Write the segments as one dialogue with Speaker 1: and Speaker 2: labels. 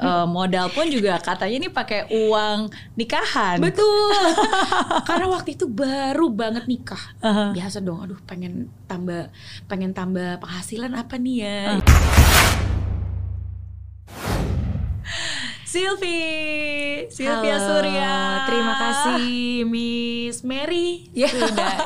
Speaker 1: uh, modal pun juga katanya ini pakai uang nikahan.
Speaker 2: Betul. Karena waktu itu baru banget nikah.
Speaker 1: Uh-huh.
Speaker 2: Biasa dong, aduh pengen tambah pengen tambah penghasilan apa nih ya?
Speaker 1: Uh. Sylvie, Sylvia
Speaker 2: Halo,
Speaker 1: Surya.
Speaker 2: Terima kasih Miss Mary
Speaker 1: Ya.
Speaker 2: sudah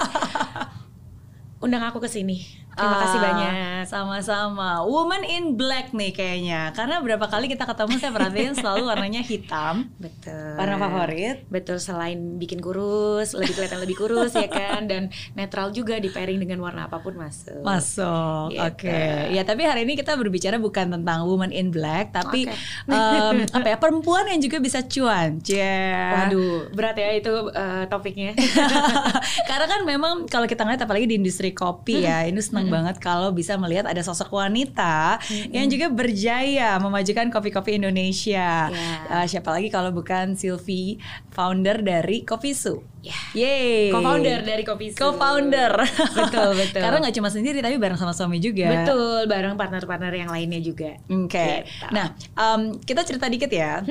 Speaker 2: undang aku ke sini. Terima kasih
Speaker 1: Ah,
Speaker 2: banyak.
Speaker 1: Sama-sama. Woman in Black nih kayaknya. Karena berapa kali kita ketemu saya perhatiin selalu warnanya hitam.
Speaker 2: Betul.
Speaker 1: Warna favorit.
Speaker 2: Betul selain bikin kurus, lebih kelihatan lebih kurus ya kan dan netral juga di pairing dengan warna apa pun masuk.
Speaker 1: Masuk.
Speaker 2: Gitu.
Speaker 1: Oke. Ya, tapi hari ini kita berbicara bukan tentang woman in black, tapi
Speaker 2: Oke.
Speaker 1: em, apa ya? Perempuan yang juga bisa cuan. Cie.
Speaker 2: Waduh, berat ya itu eh, topiknya.
Speaker 1: Karena kan memang kalau kita ngeliat apalagi di industri kopi ya, ini senang banget kalau bisa melihat ada sosok wanita yang juga berjaya memajukan kopi-kopi Indonesia.
Speaker 2: Ya.
Speaker 1: Eh, siapa lagi kalau bukan Sylvie, founder dari Kopi Su.
Speaker 2: Ya.
Speaker 1: Yeay.
Speaker 2: Co-founder dari Kopi Su.
Speaker 1: Co-founder.
Speaker 2: Betul, betul.
Speaker 1: Karena nggak cuma sendiri tapi bareng sama suami juga.
Speaker 2: Betul, bareng partner-partner yang lainnya juga.
Speaker 1: Oke.
Speaker 2: Gitu.
Speaker 1: Nah, em, kita cerita dikit ya.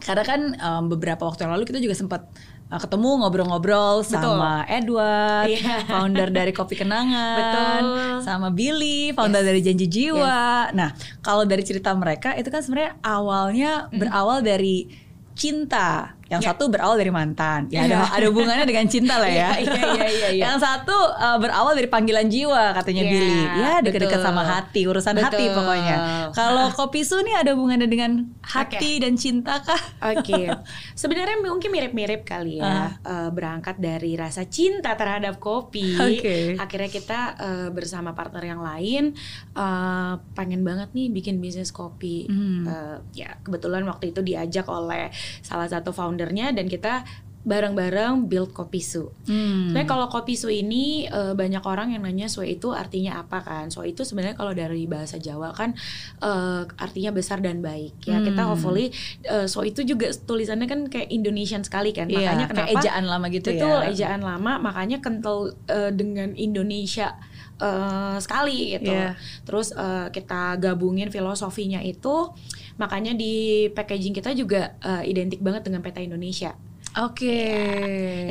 Speaker 1: Karena kan em, beberapa waktu yang lalu kita juga sempat eh, ketemu ngobrol-ngobrol sama Edward,
Speaker 2: Iya.
Speaker 1: founder dari Kopi Kenangan,
Speaker 2: Betul.
Speaker 1: sama Billy, founder dari Janji Jiwa. Nah, kalau dari cerita mereka itu kan sebenarnya awalnya berawal dari cinta. Yang
Speaker 2: Ya.
Speaker 1: satu berawal dari mantan. Ya
Speaker 2: Iya.
Speaker 1: ada ada hubungannya dengan cinta lah ya.
Speaker 2: Iya, iya, iya, iya, iya.
Speaker 1: Yang satu eh, berawal dari panggilan jiwa katanya
Speaker 2: Iya,
Speaker 1: Billy. Ya dekat-dekat sama hati, urusan hati
Speaker 2: Betul.
Speaker 1: pokoknya. Kalau kopi su nih ada hubungannya dengan hati dan cinta kah?
Speaker 2: Oke, sebenarnya mungkin mirip-mirip kali ya. Eh, berangkat dari rasa cinta terhadap kopi,
Speaker 1: Oke.
Speaker 2: akhirnya kita eh, bersama partner yang lain eh, pengen banget nih bikin bisnis kopi.
Speaker 1: Hmm.
Speaker 2: Eh, ya kebetulan waktu itu diajak oleh salah satu foundernya dan kita bareng-bareng build kopi su.
Speaker 1: Hmm.
Speaker 2: Sebenarnya kalau kopi su ini eh, banyak orang yang nanya su itu artinya apa kan? So itu sebenarnya kalau dari bahasa Jawa kan eh, artinya besar dan baik. Ya kita
Speaker 1: Hmm.
Speaker 2: hopefully eh, so itu juga tulisannya kan kayak Indonesian sekali kan.
Speaker 1: Iya,
Speaker 2: Makanya
Speaker 1: kayak
Speaker 2: kenapa
Speaker 1: ejaan lama gitu
Speaker 2: Betul,
Speaker 1: ya.
Speaker 2: ejaan lama makanya kental dengan Indonesia eh, sekali gitu.
Speaker 1: Iya.
Speaker 2: Terus eh, kita gabungin filosofinya itu makanya di packaging kita juga eh, identik banget dengan peta Indonesia.
Speaker 1: Oke.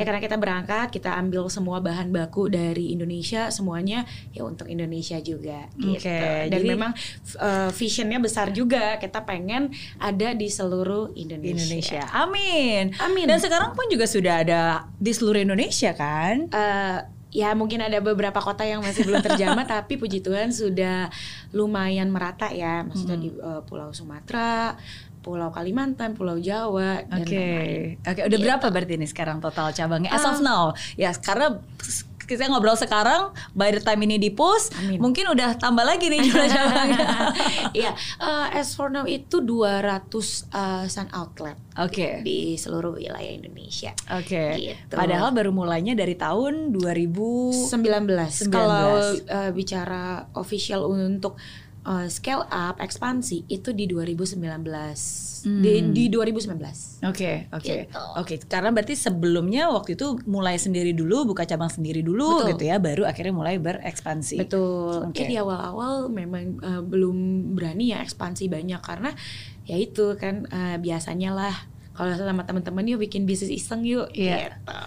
Speaker 2: Ya karena kita berangkat, kita ambil semua bahan baku dari Indonesia, semuanya ya untuk Indonesia juga. Gitu.
Speaker 1: Oke,
Speaker 2: Dan
Speaker 1: jadi-
Speaker 2: memang uh, visionnya besar juga. Kita pengen ada di seluruh Indonesia.
Speaker 1: Indonesia. Amin.
Speaker 2: Amin.
Speaker 1: Dan sekarang pun juga sudah ada di seluruh Indonesia kan?
Speaker 2: Eh, ya mungkin ada beberapa kota yang masih belum terjamah, tapi puji Tuhan sudah lumayan merata ya. Maksudnya di uh, Pulau Sumatera, Pulau Kalimantan, Pulau Jawa, dan
Speaker 1: Oke.
Speaker 2: lain-lain.
Speaker 1: Oke, udah
Speaker 2: Gitu.
Speaker 1: berapa berarti ini sekarang total cabangnya as of
Speaker 2: Ah.
Speaker 1: now? Ya, karena kita ngobrol sekarang by the time ini di post
Speaker 2: Amin.
Speaker 1: mungkin udah tambah lagi nih jumlah cabangnya.
Speaker 2: Iya, eh, as for now itu 200 eh, sun outlet
Speaker 1: Oke.
Speaker 2: di seluruh wilayah Indonesia.
Speaker 1: Oke.
Speaker 2: Gitu.
Speaker 1: Padahal baru mulainya dari tahun 2000
Speaker 2: 19.
Speaker 1: 19.
Speaker 2: Kalau eh, bicara official untuk eh, scale up ekspansi itu di 2019. Di, di 2019.
Speaker 1: Oke, oke.
Speaker 2: Gitu.
Speaker 1: Oke, karena berarti sebelumnya waktu itu mulai sendiri dulu, buka cabang sendiri dulu
Speaker 2: Betul.
Speaker 1: gitu ya, baru akhirnya mulai berekspansi.
Speaker 2: Betul.
Speaker 1: Oke.
Speaker 2: Mungkin di awal-awal memang eh, belum berani ya ekspansi banyak karena ya itu kan eh, biasanya lah kalau sama teman-teman yuk bikin bisnis iseng yuk
Speaker 1: Iya.
Speaker 2: gitu.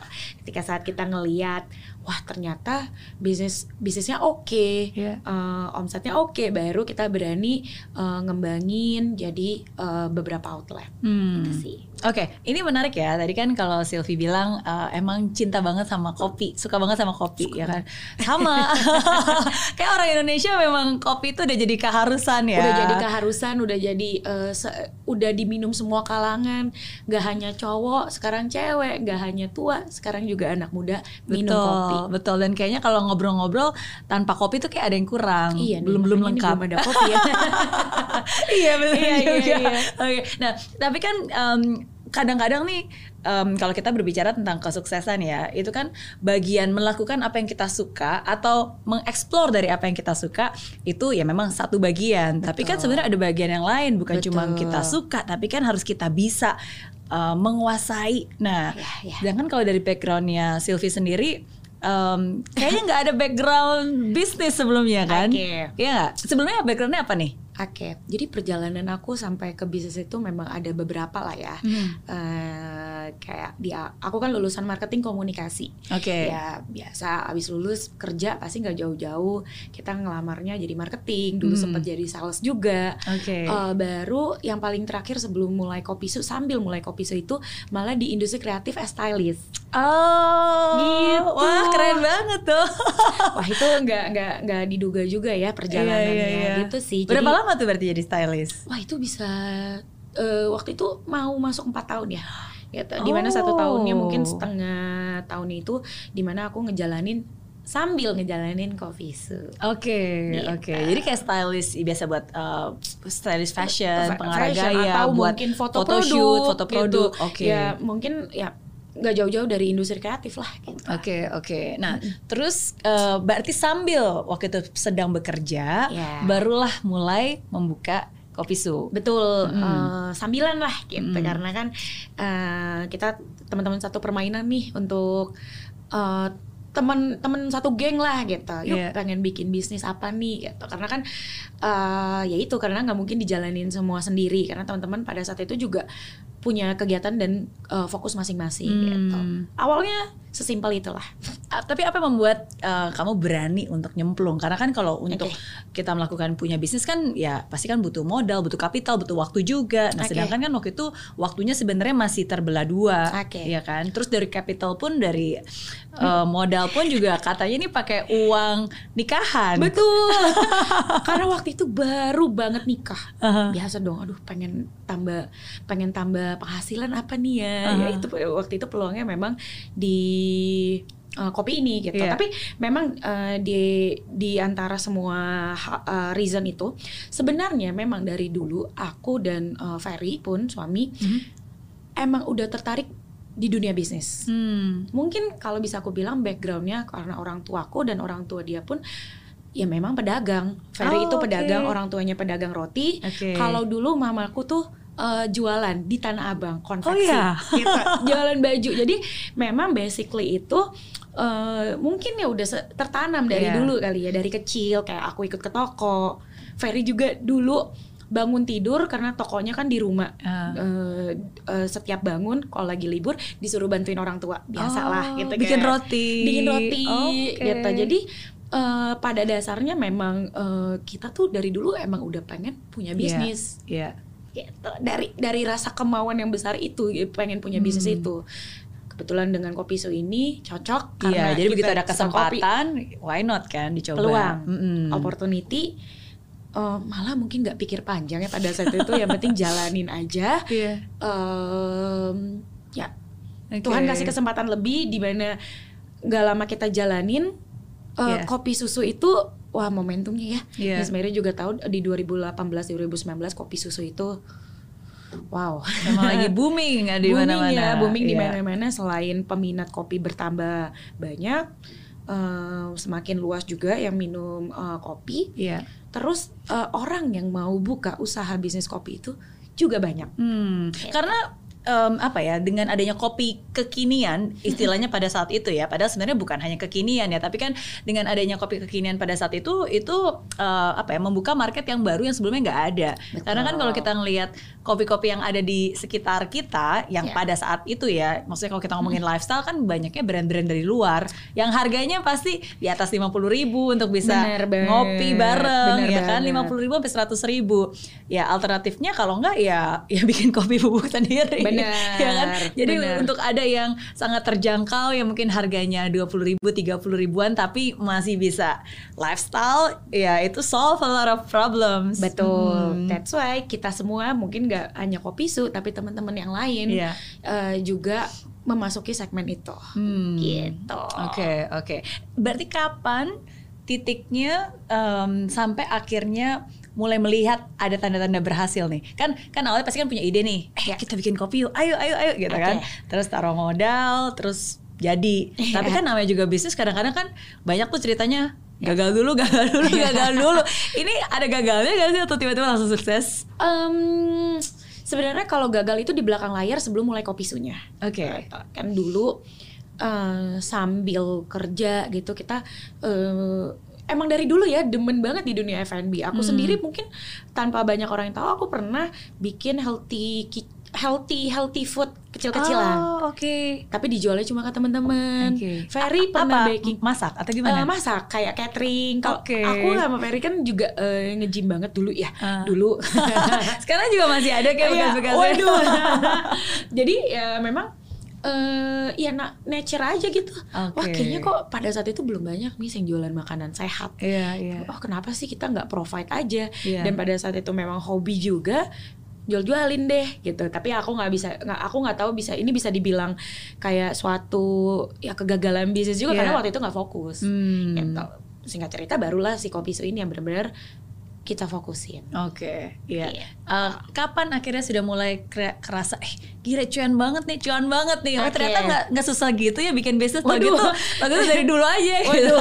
Speaker 2: Ketika saat kita ngeliat wah ternyata bisnis bisnisnya oke,
Speaker 1: Iya.
Speaker 2: eh, omsetnya oke, baru kita berani eh, ngembangin jadi eh, beberapa outlet.
Speaker 1: Hmm.
Speaker 2: Gitu sih.
Speaker 1: Oke, ini menarik ya. Tadi kan kalau Sylvie bilang eh, emang cinta banget sama kopi, suka banget sama kopi, ya kan? Sama. Kayak orang Indonesia memang kopi itu udah jadi keharusan ya.
Speaker 2: Udah jadi keharusan, udah jadi se- udah diminum semua kalangan, gak hanya cowok, sekarang cewek, gak hanya tua, sekarang juga anak muda minum
Speaker 1: betul,
Speaker 2: kopi.
Speaker 1: betul. Dan kayaknya kalau ngobrol-ngobrol tanpa kopi tuh kayak ada yang kurang.
Speaker 2: Iya,
Speaker 1: belum belum lengkap.
Speaker 2: Belum ada kopi ya.
Speaker 1: iya betul
Speaker 2: Iya, iya,
Speaker 1: juga.
Speaker 2: iya.
Speaker 1: Oke, nah tapi kan em, kadang-kadang nih em, kalau kita berbicara tentang kesuksesan ya, itu kan bagian melakukan apa yang kita suka atau mengeksplor dari apa yang kita suka itu ya memang satu bagian. Tapi kan
Speaker 2: Betul.
Speaker 1: sebenarnya ada bagian yang lain, bukan cuma
Speaker 2: Betul.
Speaker 1: kita suka, tapi kan harus kita bisa eh, menguasai. Nah,
Speaker 2: Ya, ya.
Speaker 1: sedangkan kalau dari backgroundnya Sylvie sendiri um, kayaknya nggak ada background bisnis sebelumnya kan? Iya nggak? Sebelumnya backgroundnya apa nih?
Speaker 2: Oke, jadi perjalanan aku sampai ke bisnis itu memang ada beberapa lah ya.
Speaker 1: Hmm.
Speaker 2: Eh, kayak dia, aku kan lulusan marketing komunikasi.
Speaker 1: Oke.
Speaker 2: Ya biasa, abis lulus kerja pasti nggak jauh-jauh. Kita ngelamarnya jadi marketing, dulu
Speaker 1: Hmm.
Speaker 2: sempat jadi sales juga.
Speaker 1: Oke.
Speaker 2: Eh, baru yang paling terakhir sebelum mulai kopi su, sambil mulai kopi su itu malah di industri kreatif as stylist.
Speaker 1: Oh,
Speaker 2: Gitu.
Speaker 1: wah keren banget tuh.
Speaker 2: Wah itu nggak nggak nggak diduga juga ya perjalanannya
Speaker 1: Iya, iya, iya.
Speaker 2: gitu sih.
Speaker 1: Berapa
Speaker 2: Jadi-
Speaker 1: lama tuh berarti jadi stylist?
Speaker 2: Wah itu bisa eh, waktu itu mau masuk empat tahun ya. Gitu. Di mana satu
Speaker 1: Oh.
Speaker 2: tahunnya mungkin setengah tahun itu di mana aku ngejalanin sambil ngejalanin coffee su.
Speaker 1: Oke,
Speaker 2: Gitu.
Speaker 1: oke. Jadi kayak stylist biasa buat uh, stylist fashion,
Speaker 2: Fa-
Speaker 1: pengarah gaya,
Speaker 2: atau
Speaker 1: buat
Speaker 2: mungkin foto,
Speaker 1: foto
Speaker 2: produk,
Speaker 1: shoot, foto
Speaker 2: gitu.
Speaker 1: produk. Oke.
Speaker 2: Ya mungkin ya nggak jauh-jauh dari industri kreatif lah. Gitu.
Speaker 1: Oke oke. Nah terus eh, berarti sambil waktu itu sedang bekerja,
Speaker 2: Ya.
Speaker 1: barulah mulai membuka kopi su.
Speaker 2: Betul,
Speaker 1: Mm.
Speaker 2: eh, sambilan lah gitu
Speaker 1: Mm.
Speaker 2: karena kan eh, kita teman-teman satu permainan nih untuk eh, teman-teman satu geng lah gitu. Yuk
Speaker 1: Iya.
Speaker 2: pengen bikin bisnis apa nih gitu. Karena kan eh, ya itu karena nggak mungkin dijalanin semua sendiri karena teman-teman pada saat itu juga punya kegiatan dan eh, fokus masing-masing
Speaker 1: Hmm.
Speaker 2: gitu. Awalnya sesimpel itulah.
Speaker 1: Ah, tapi apa yang membuat eh, kamu berani untuk nyemplung? Karena kan kalau untuk
Speaker 2: Oke.
Speaker 1: kita melakukan punya bisnis kan ya pasti kan butuh modal, butuh kapital, butuh waktu juga. Nah,
Speaker 2: Oke.
Speaker 1: sedangkan kan waktu itu waktunya sebenarnya masih terbelah dua,
Speaker 2: Oke.
Speaker 1: ya kan? Terus dari kapital pun dari eh, modal pun juga katanya ini pakai uang nikahan.
Speaker 2: Betul. Karena waktu itu baru banget nikah.
Speaker 1: Aha.
Speaker 2: Biasa dong, aduh pengen tambah pengen tambah penghasilan apa nih ya.
Speaker 1: Aha.
Speaker 2: Ya itu waktu itu peluangnya memang di uh, kopi ini gitu.
Speaker 1: Iya.
Speaker 2: Tapi memang uh, di di antara semua uh, reason itu sebenarnya memang dari dulu aku dan uh, Ferry pun suami
Speaker 1: Mhm.
Speaker 2: emang udah tertarik di dunia bisnis
Speaker 1: Hmm.
Speaker 2: mungkin kalau bisa aku bilang backgroundnya karena orang tuaku dan orang tua dia pun ya memang pedagang. Ferry
Speaker 1: Oh,
Speaker 2: itu pedagang,
Speaker 1: oke.
Speaker 2: orang tuanya pedagang roti.
Speaker 1: Oke.
Speaker 2: Kalau dulu mamaku tuh eh, jualan di Tanah Abang konveksi,
Speaker 1: iya?
Speaker 2: gitu. jualan baju. Jadi memang basically itu eh, mungkin ya udah tertanam dari
Speaker 1: Iya.
Speaker 2: dulu kali ya dari kecil kayak aku ikut ke toko. Ferry juga dulu bangun tidur karena tokonya kan di rumah
Speaker 1: Ah.
Speaker 2: eh, eh, setiap bangun kalau lagi libur disuruh bantuin orang tua biasalah
Speaker 1: Oh,
Speaker 2: gitu
Speaker 1: bikin
Speaker 2: kayak
Speaker 1: roti.
Speaker 2: bikin roti
Speaker 1: Oke.
Speaker 2: gitu jadi eh, pada dasarnya memang eh, kita tuh dari dulu emang udah pengen punya
Speaker 1: Iya.
Speaker 2: bisnis
Speaker 1: Iya.
Speaker 2: Gitu dari dari rasa kemauan yang besar itu ya, pengen punya bisnis
Speaker 1: Hmm.
Speaker 2: itu kebetulan dengan kopi su ini cocok
Speaker 1: Iya,
Speaker 2: karena
Speaker 1: jadi begitu ada
Speaker 2: kopi.
Speaker 1: kesempatan, why not kan dicoba.
Speaker 2: Peluang.
Speaker 1: Mm-mm.
Speaker 2: opportunity eh, malah mungkin nggak pikir panjang ya pada saat itu yang penting jalanin aja
Speaker 1: Iya.
Speaker 2: Em, ya
Speaker 1: Oke.
Speaker 2: Tuhan kasih kesempatan lebih di mana nggak lama kita jalanin eh,
Speaker 1: Iya.
Speaker 2: kopi susu itu wah momentumnya ya.
Speaker 1: Iya.
Speaker 2: Miss Mary juga tahu di 2018 2019 kopi susu itu wow.
Speaker 1: Emang lagi booming ada di
Speaker 2: booming
Speaker 1: mana-mana.
Speaker 2: ya, booming di
Speaker 1: Iya.
Speaker 2: mana-mana selain peminat kopi bertambah banyak eh, semakin luas juga yang minum eh, kopi.
Speaker 1: Iya.
Speaker 2: Terus eh, orang yang mau buka usaha bisnis kopi itu juga banyak.
Speaker 1: Hmm, karena em, apa ya dengan adanya kopi kekinian istilahnya pada saat itu ya padahal sebenarnya bukan hanya kekinian ya tapi kan dengan adanya kopi kekinian pada saat itu itu eh, apa ya membuka market yang baru yang sebelumnya nggak ada
Speaker 2: Betul.
Speaker 1: karena kan kalau kita ngelihat kopi-kopi yang ada di sekitar kita yang
Speaker 2: Ya.
Speaker 1: pada saat itu ya maksudnya kalau kita ngomongin lifestyle kan banyaknya brand-brand dari luar yang harganya pasti di atas 50.000 ribu untuk bisa
Speaker 2: Bener banget.
Speaker 1: ngopi bareng
Speaker 2: Bener
Speaker 1: ya kan
Speaker 2: banget.
Speaker 1: 50 ribu sampai 100 ribu ya alternatifnya kalau enggak ya ya bikin kopi bubuk sendiri
Speaker 2: Bener,
Speaker 1: ya kan jadi
Speaker 2: bener.
Speaker 1: untuk ada yang sangat terjangkau yang mungkin harganya 20 ribu 30 ribuan tapi masih bisa lifestyle ya itu solve a lot of problems
Speaker 2: Betul.
Speaker 1: Hmm.
Speaker 2: That's why kita semua mungkin nggak hanya kopi su, tapi teman-teman yang lain
Speaker 1: Iya.
Speaker 2: eh, juga memasuki segmen itu.
Speaker 1: Hmm.
Speaker 2: Gitu.
Speaker 1: Oke, oke. Berarti kapan titiknya em, sampai akhirnya mulai melihat ada tanda-tanda berhasil nih? Kan kan awalnya pasti kan punya ide nih. Eh,
Speaker 2: Ya.
Speaker 1: kita bikin kopi yuk. Ayo, ayo, ayo gitu
Speaker 2: Oke.
Speaker 1: kan. Terus taruh modal, terus jadi.
Speaker 2: Iya.
Speaker 1: Tapi kan namanya juga bisnis kadang-kadang kan banyak tuh ceritanya gagal dulu, gagal dulu, gagal dulu. Ini ada gagalnya gak sih atau tiba-tiba langsung sukses?
Speaker 2: Em, sebenarnya kalau gagal itu di belakang layar sebelum mulai kopi sunya.
Speaker 1: Oke.
Speaker 2: Gitu. Kan dulu eh, sambil kerja gitu kita eh, emang dari dulu ya demen banget di dunia F&B. Aku
Speaker 1: Hmm.
Speaker 2: sendiri mungkin tanpa banyak orang yang tahu aku pernah bikin healthy healthy healthy food kecil-kecilan.
Speaker 1: Oh, oke.
Speaker 2: Tapi dijualnya cuma ke teman-teman.
Speaker 1: Oke.
Speaker 2: Ferry
Speaker 1: A-
Speaker 2: pernah
Speaker 1: apa?
Speaker 2: baking
Speaker 1: masak atau gimana?
Speaker 2: masak kayak catering. Kalau
Speaker 1: Oke.
Speaker 2: aku sama Ferry kan juga eh, nge-gym banget dulu ya.
Speaker 1: Ah.
Speaker 2: Dulu.
Speaker 1: Sekarang juga masih ada kayak
Speaker 2: Iya,
Speaker 1: bekas-bekasnya.
Speaker 2: Waduh. Jadi ya memang eh ya na- nature aja gitu. Wah
Speaker 1: Oke.
Speaker 2: kayaknya kok pada saat itu belum banyak nih yang jualan makanan sehat.
Speaker 1: Iya, iya.
Speaker 2: Oh kenapa sih kita nggak provide aja?
Speaker 1: Iya.
Speaker 2: Dan pada saat itu memang hobi juga jual-jualin deh gitu. Tapi aku nggak bisa, nggak aku nggak tahu bisa ini bisa dibilang kayak suatu ya kegagalan bisnis juga
Speaker 1: Iya.
Speaker 2: karena waktu itu nggak fokus.
Speaker 1: Hmm.
Speaker 2: Gitu. Singkat cerita barulah si kopi su ini yang benar-benar kita fokusin.
Speaker 1: Oke, iya.
Speaker 2: Iya.
Speaker 1: Eh, kapan akhirnya sudah mulai kera- kerasa, eh gila cuan banget nih, cuan banget nih. Oh
Speaker 2: Oke.
Speaker 1: ternyata nggak nggak susah gitu ya bikin bisnis.
Speaker 2: Waduh.
Speaker 1: gitu, gitu dari dulu aja gitu.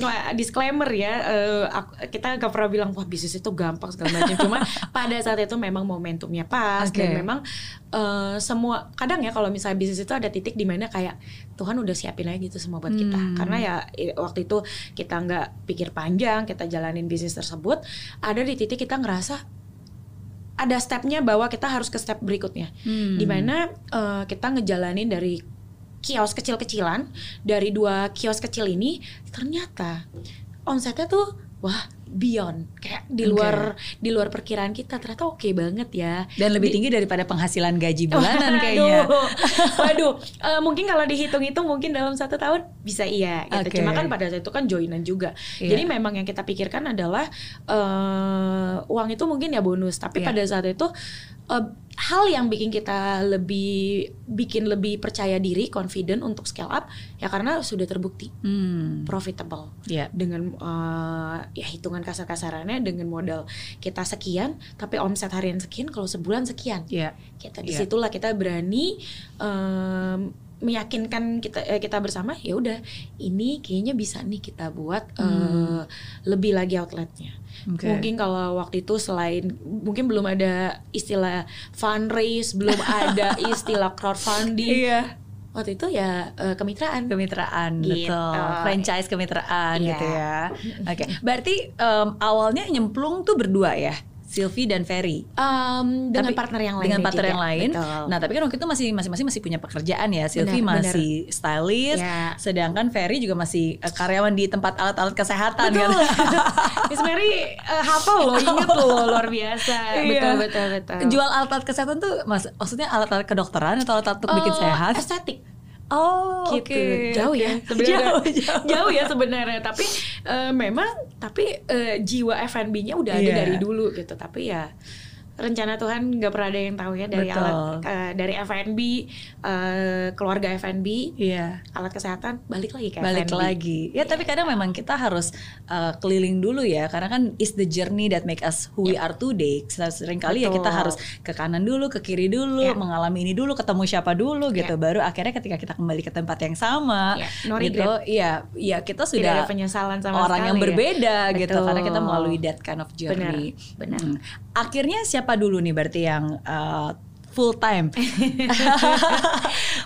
Speaker 2: Wah, disclaimer ya, eh, aku- kita gak pernah bilang wah bisnis itu gampang segala macam. Cuma pada saat itu memang momentumnya pas
Speaker 1: Oke.
Speaker 2: dan memang eh, semua kadang ya kalau misalnya bisnis itu ada titik di mana kayak Tuhan udah siapin aja gitu semua buat kita.
Speaker 1: Hmm.
Speaker 2: Karena ya waktu itu kita nggak pikir panjang, kita jalanin bisnis tersebut, ada di titik kita ngerasa ada stepnya bahwa kita harus ke step berikutnya
Speaker 1: Hmm.
Speaker 2: di mana eh, kita ngejalanin dari kios kecil-kecilan dari dua kios kecil ini ternyata omsetnya tuh wah beyond kayak di luar di luar perkiraan kita ternyata oke banget ya
Speaker 1: Dan lebih tinggi daripada penghasilan gaji bulanan kayaknya.
Speaker 2: Waduh, waduh. Eh, mungkin kalau dihitung-hitung mungkin dalam satu tahun bisa iya gitu.
Speaker 1: Oke.
Speaker 2: Cuma kan pada saat itu kan joinan juga.
Speaker 1: Iya.
Speaker 2: Jadi memang yang kita pikirkan adalah eh, uang itu mungkin ya bonus. Tapi
Speaker 1: Iya.
Speaker 2: pada saat itu eh, hal yang bikin kita lebih bikin lebih percaya diri, confident untuk scale up ya karena sudah terbukti
Speaker 1: Hmm.
Speaker 2: profitable
Speaker 1: Iya.
Speaker 2: dengan eh, ya hitungan kasar-kasarannya dengan modal kita sekian tapi omset harian sekian kalau sebulan sekian
Speaker 1: Iya.
Speaker 2: kita
Speaker 1: Iya.
Speaker 2: di situlah kita berani em, meyakinkan kita eh, kita bersama ya udah ini kayaknya bisa nih kita buat
Speaker 1: Hmm.
Speaker 2: lebih lagi outletnya
Speaker 1: Oke.
Speaker 2: mungkin kalau waktu itu selain mungkin belum ada istilah fundraise belum ada istilah crowdfunding
Speaker 1: Iya.
Speaker 2: waktu itu ya eh, kemitraan
Speaker 1: Kemitraan,
Speaker 2: Gitu.
Speaker 1: betul. Franchise kemitraan
Speaker 2: Iya.
Speaker 1: gitu ya. Oke. Berarti em, awalnya nyemplung tuh berdua ya, Sylvie dan Ferry.
Speaker 2: Em, dengan
Speaker 1: Tapi
Speaker 2: partner yang lain
Speaker 1: dengan partner
Speaker 2: juga.
Speaker 1: yang lain.
Speaker 2: Betul.
Speaker 1: Nah, tapi kan waktu itu masih masing-masing masih punya pekerjaan ya. Sylvie
Speaker 2: Benar,
Speaker 1: masih stylist,
Speaker 2: Ya.
Speaker 1: sedangkan Ferry juga masih eh, karyawan di tempat alat-alat kesehatan
Speaker 2: Betul.
Speaker 1: kan.
Speaker 2: Miss Mary eh, hafal loh, inget loh, luar biasa.
Speaker 1: Iya.
Speaker 2: Betul, betul, betul.
Speaker 1: Jual alat-alat kesehatan tuh mas, maksudnya alat-alat kedokteran atau alat-alat untuk bikin
Speaker 2: Eh,
Speaker 1: sehat?
Speaker 2: Estetik.
Speaker 1: Oh,
Speaker 2: gitu.
Speaker 1: oke.
Speaker 2: Jauh ya sebenarnya.
Speaker 1: Jauh, jauh.
Speaker 2: Jauh ya sebenarnya, tapi eh, memang tapi eh, jiwa F&B-nya udah ada
Speaker 1: Iya.
Speaker 2: dari dulu gitu. Tapi ya rencana Tuhan nggak pernah ada yang tahu ya dari
Speaker 1: Betul.
Speaker 2: alat eh, dari F&B eh, keluarga F&B
Speaker 1: Iya.
Speaker 2: alat kesehatan balik lagi ke
Speaker 1: balik
Speaker 2: F&B.
Speaker 1: lagi ya tapi kadang memang kita harus uh, keliling dulu ya karena kan is the journey that make us who we are today sering kali ya kita harus ke kanan dulu ke kiri dulu
Speaker 2: Ya.
Speaker 1: mengalami ini dulu ketemu siapa dulu gitu baru akhirnya ketika kita kembali ke tempat yang sama
Speaker 2: Ya, no
Speaker 1: gitu iya iya kita
Speaker 2: Tidak ada
Speaker 1: sudah
Speaker 2: penyesalan sama
Speaker 1: orang yang
Speaker 2: sekali ya.
Speaker 1: berbeda gitu
Speaker 2: Betul.
Speaker 1: karena kita melalui that kind of journey
Speaker 2: Benar, benar.
Speaker 1: Hmm. akhirnya siapa dulu nih berarti yang uh, full time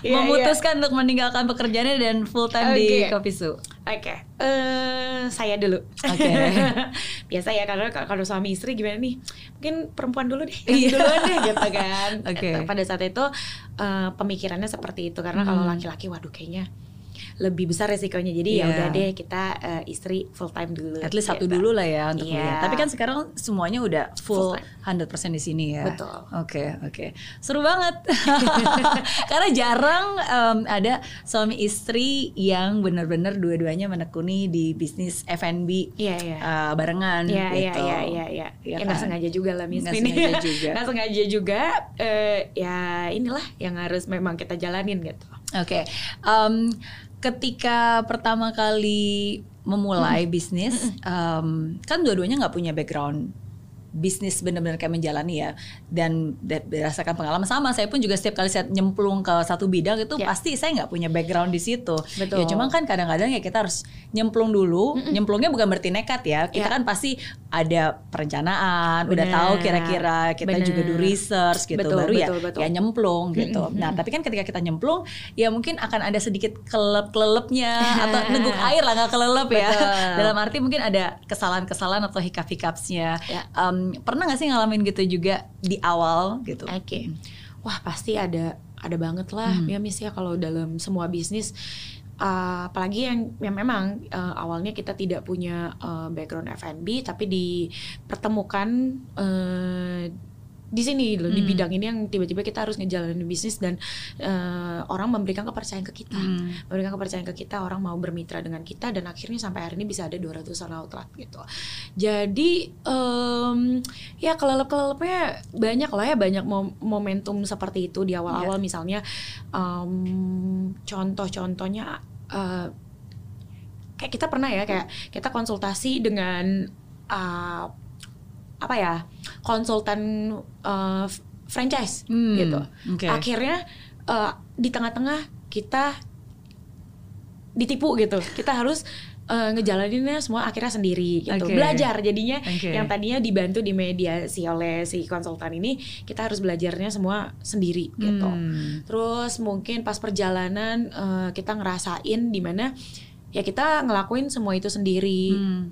Speaker 2: Iya,
Speaker 1: memutuskan untuk meninggalkan pekerjaannya dan full time di
Speaker 2: Oke.
Speaker 1: Kopi Su.
Speaker 2: Oke, eh saya dulu.
Speaker 1: Oke.
Speaker 2: Biasa ya karena kalau kalau suami istri gimana nih? Mungkin perempuan dulu deh,
Speaker 1: Iya.
Speaker 2: yang duluan deh gitu kan.
Speaker 1: Oke.
Speaker 2: Gitu. Pada saat itu eh, pemikirannya seperti itu karena kalau
Speaker 1: Hmm.
Speaker 2: laki-laki, waduh kayaknya lebih besar resikonya. Jadi ya
Speaker 1: Iya.
Speaker 2: udah deh kita eh, istri full time dulu.
Speaker 1: At least satu
Speaker 2: gitu.
Speaker 1: dulu lah ya untuk
Speaker 2: Iya.
Speaker 1: kuliah. Tapi kan sekarang semuanya udah full,
Speaker 2: Full
Speaker 1: 100% di sini ya.
Speaker 2: Betul.
Speaker 1: Oke, oke. Seru banget. Karena jarang em, ada suami istri yang benar-benar dua-duanya menekuni di bisnis F&B
Speaker 2: Iya, iya.
Speaker 1: eh, barengan
Speaker 2: Iya iya
Speaker 1: gitu.
Speaker 2: iya iya iya.
Speaker 1: Iya
Speaker 2: Ya nggak
Speaker 1: kan?
Speaker 2: sengaja juga lah Miss
Speaker 1: Nggak sengaja juga.
Speaker 2: Nggak sengaja juga. eh, ya inilah yang harus memang kita jalanin gitu.
Speaker 1: Oke, Em, ketika pertama kali memulai bisnis, em, kan dua-duanya nggak punya background bisnis benar-benar kayak menjalani ya dan da- berdasarkan pengalaman sama saya pun juga setiap kali saya nyemplung ke satu bidang itu
Speaker 2: Ya.
Speaker 1: pasti saya nggak punya background di situ
Speaker 2: Betul.
Speaker 1: ya cuma kan kadang-kadang ya kita harus nyemplung dulu nyemplungnya bukan berarti nekat ya kita
Speaker 2: Ya.
Speaker 1: kan pasti ada perencanaan, udah
Speaker 2: Benar.
Speaker 1: tahu kira-kira kita
Speaker 2: Benar.
Speaker 1: juga do research gitu,
Speaker 2: Betul,
Speaker 1: baru ya
Speaker 2: betul, betul.
Speaker 1: ya nyemplung gitu.
Speaker 2: Mm-mm.
Speaker 1: Nah, tapi kan ketika kita nyemplung, ya mungkin akan ada sedikit kelelep-kelelapnya atau neguk air lah nggak kelelep ya. Dalam arti mungkin ada kesalahan-kesalahan atau hiccup-hiccupsnya.
Speaker 2: Ya.
Speaker 1: Pernah nggak sih ngalamin gitu juga di awal gitu?
Speaker 2: Oke. Wah, pasti ada ada banget lah
Speaker 1: Hmm.
Speaker 2: ya Miss ya kalau dalam semua bisnis Uh, apalagi yang yang memang uh, awalnya kita tidak punya uh, background F&B tapi dipertemukan uh, di sini loh di
Speaker 1: Hmm.
Speaker 2: bidang ini yang tiba-tiba kita harus ngejalanin bisnis dan uh, orang memberikan kepercayaan ke kita
Speaker 1: Hmm.
Speaker 2: memberikan kepercayaan ke kita orang mau bermitra dengan kita dan akhirnya sampai hari ini bisa ada 200-an outlet gitu jadi em, ya kelelep-kelelepnya banyak lah ya banyak mom- momentum seperti itu di awal-awal misalnya em, contoh-contohnya eh, kayak kita pernah ya kayak kita konsultasi dengan eh, apa ya konsultan f- franchise
Speaker 1: Hmm,
Speaker 2: gitu
Speaker 1: oke.
Speaker 2: akhirnya eh, di tengah-tengah kita ditipu gitu kita harus eh, ngejalaninnya semua akhirnya sendiri gitu
Speaker 1: Oke.
Speaker 2: belajar jadinya
Speaker 1: Oke.
Speaker 2: yang tadinya dibantu di mediasi oleh si konsultan ini kita harus belajarnya semua sendiri gitu
Speaker 1: Hmm.
Speaker 2: terus mungkin pas perjalanan eh, kita ngerasain di mana ya kita ngelakuin semua itu sendiri
Speaker 1: Hmm.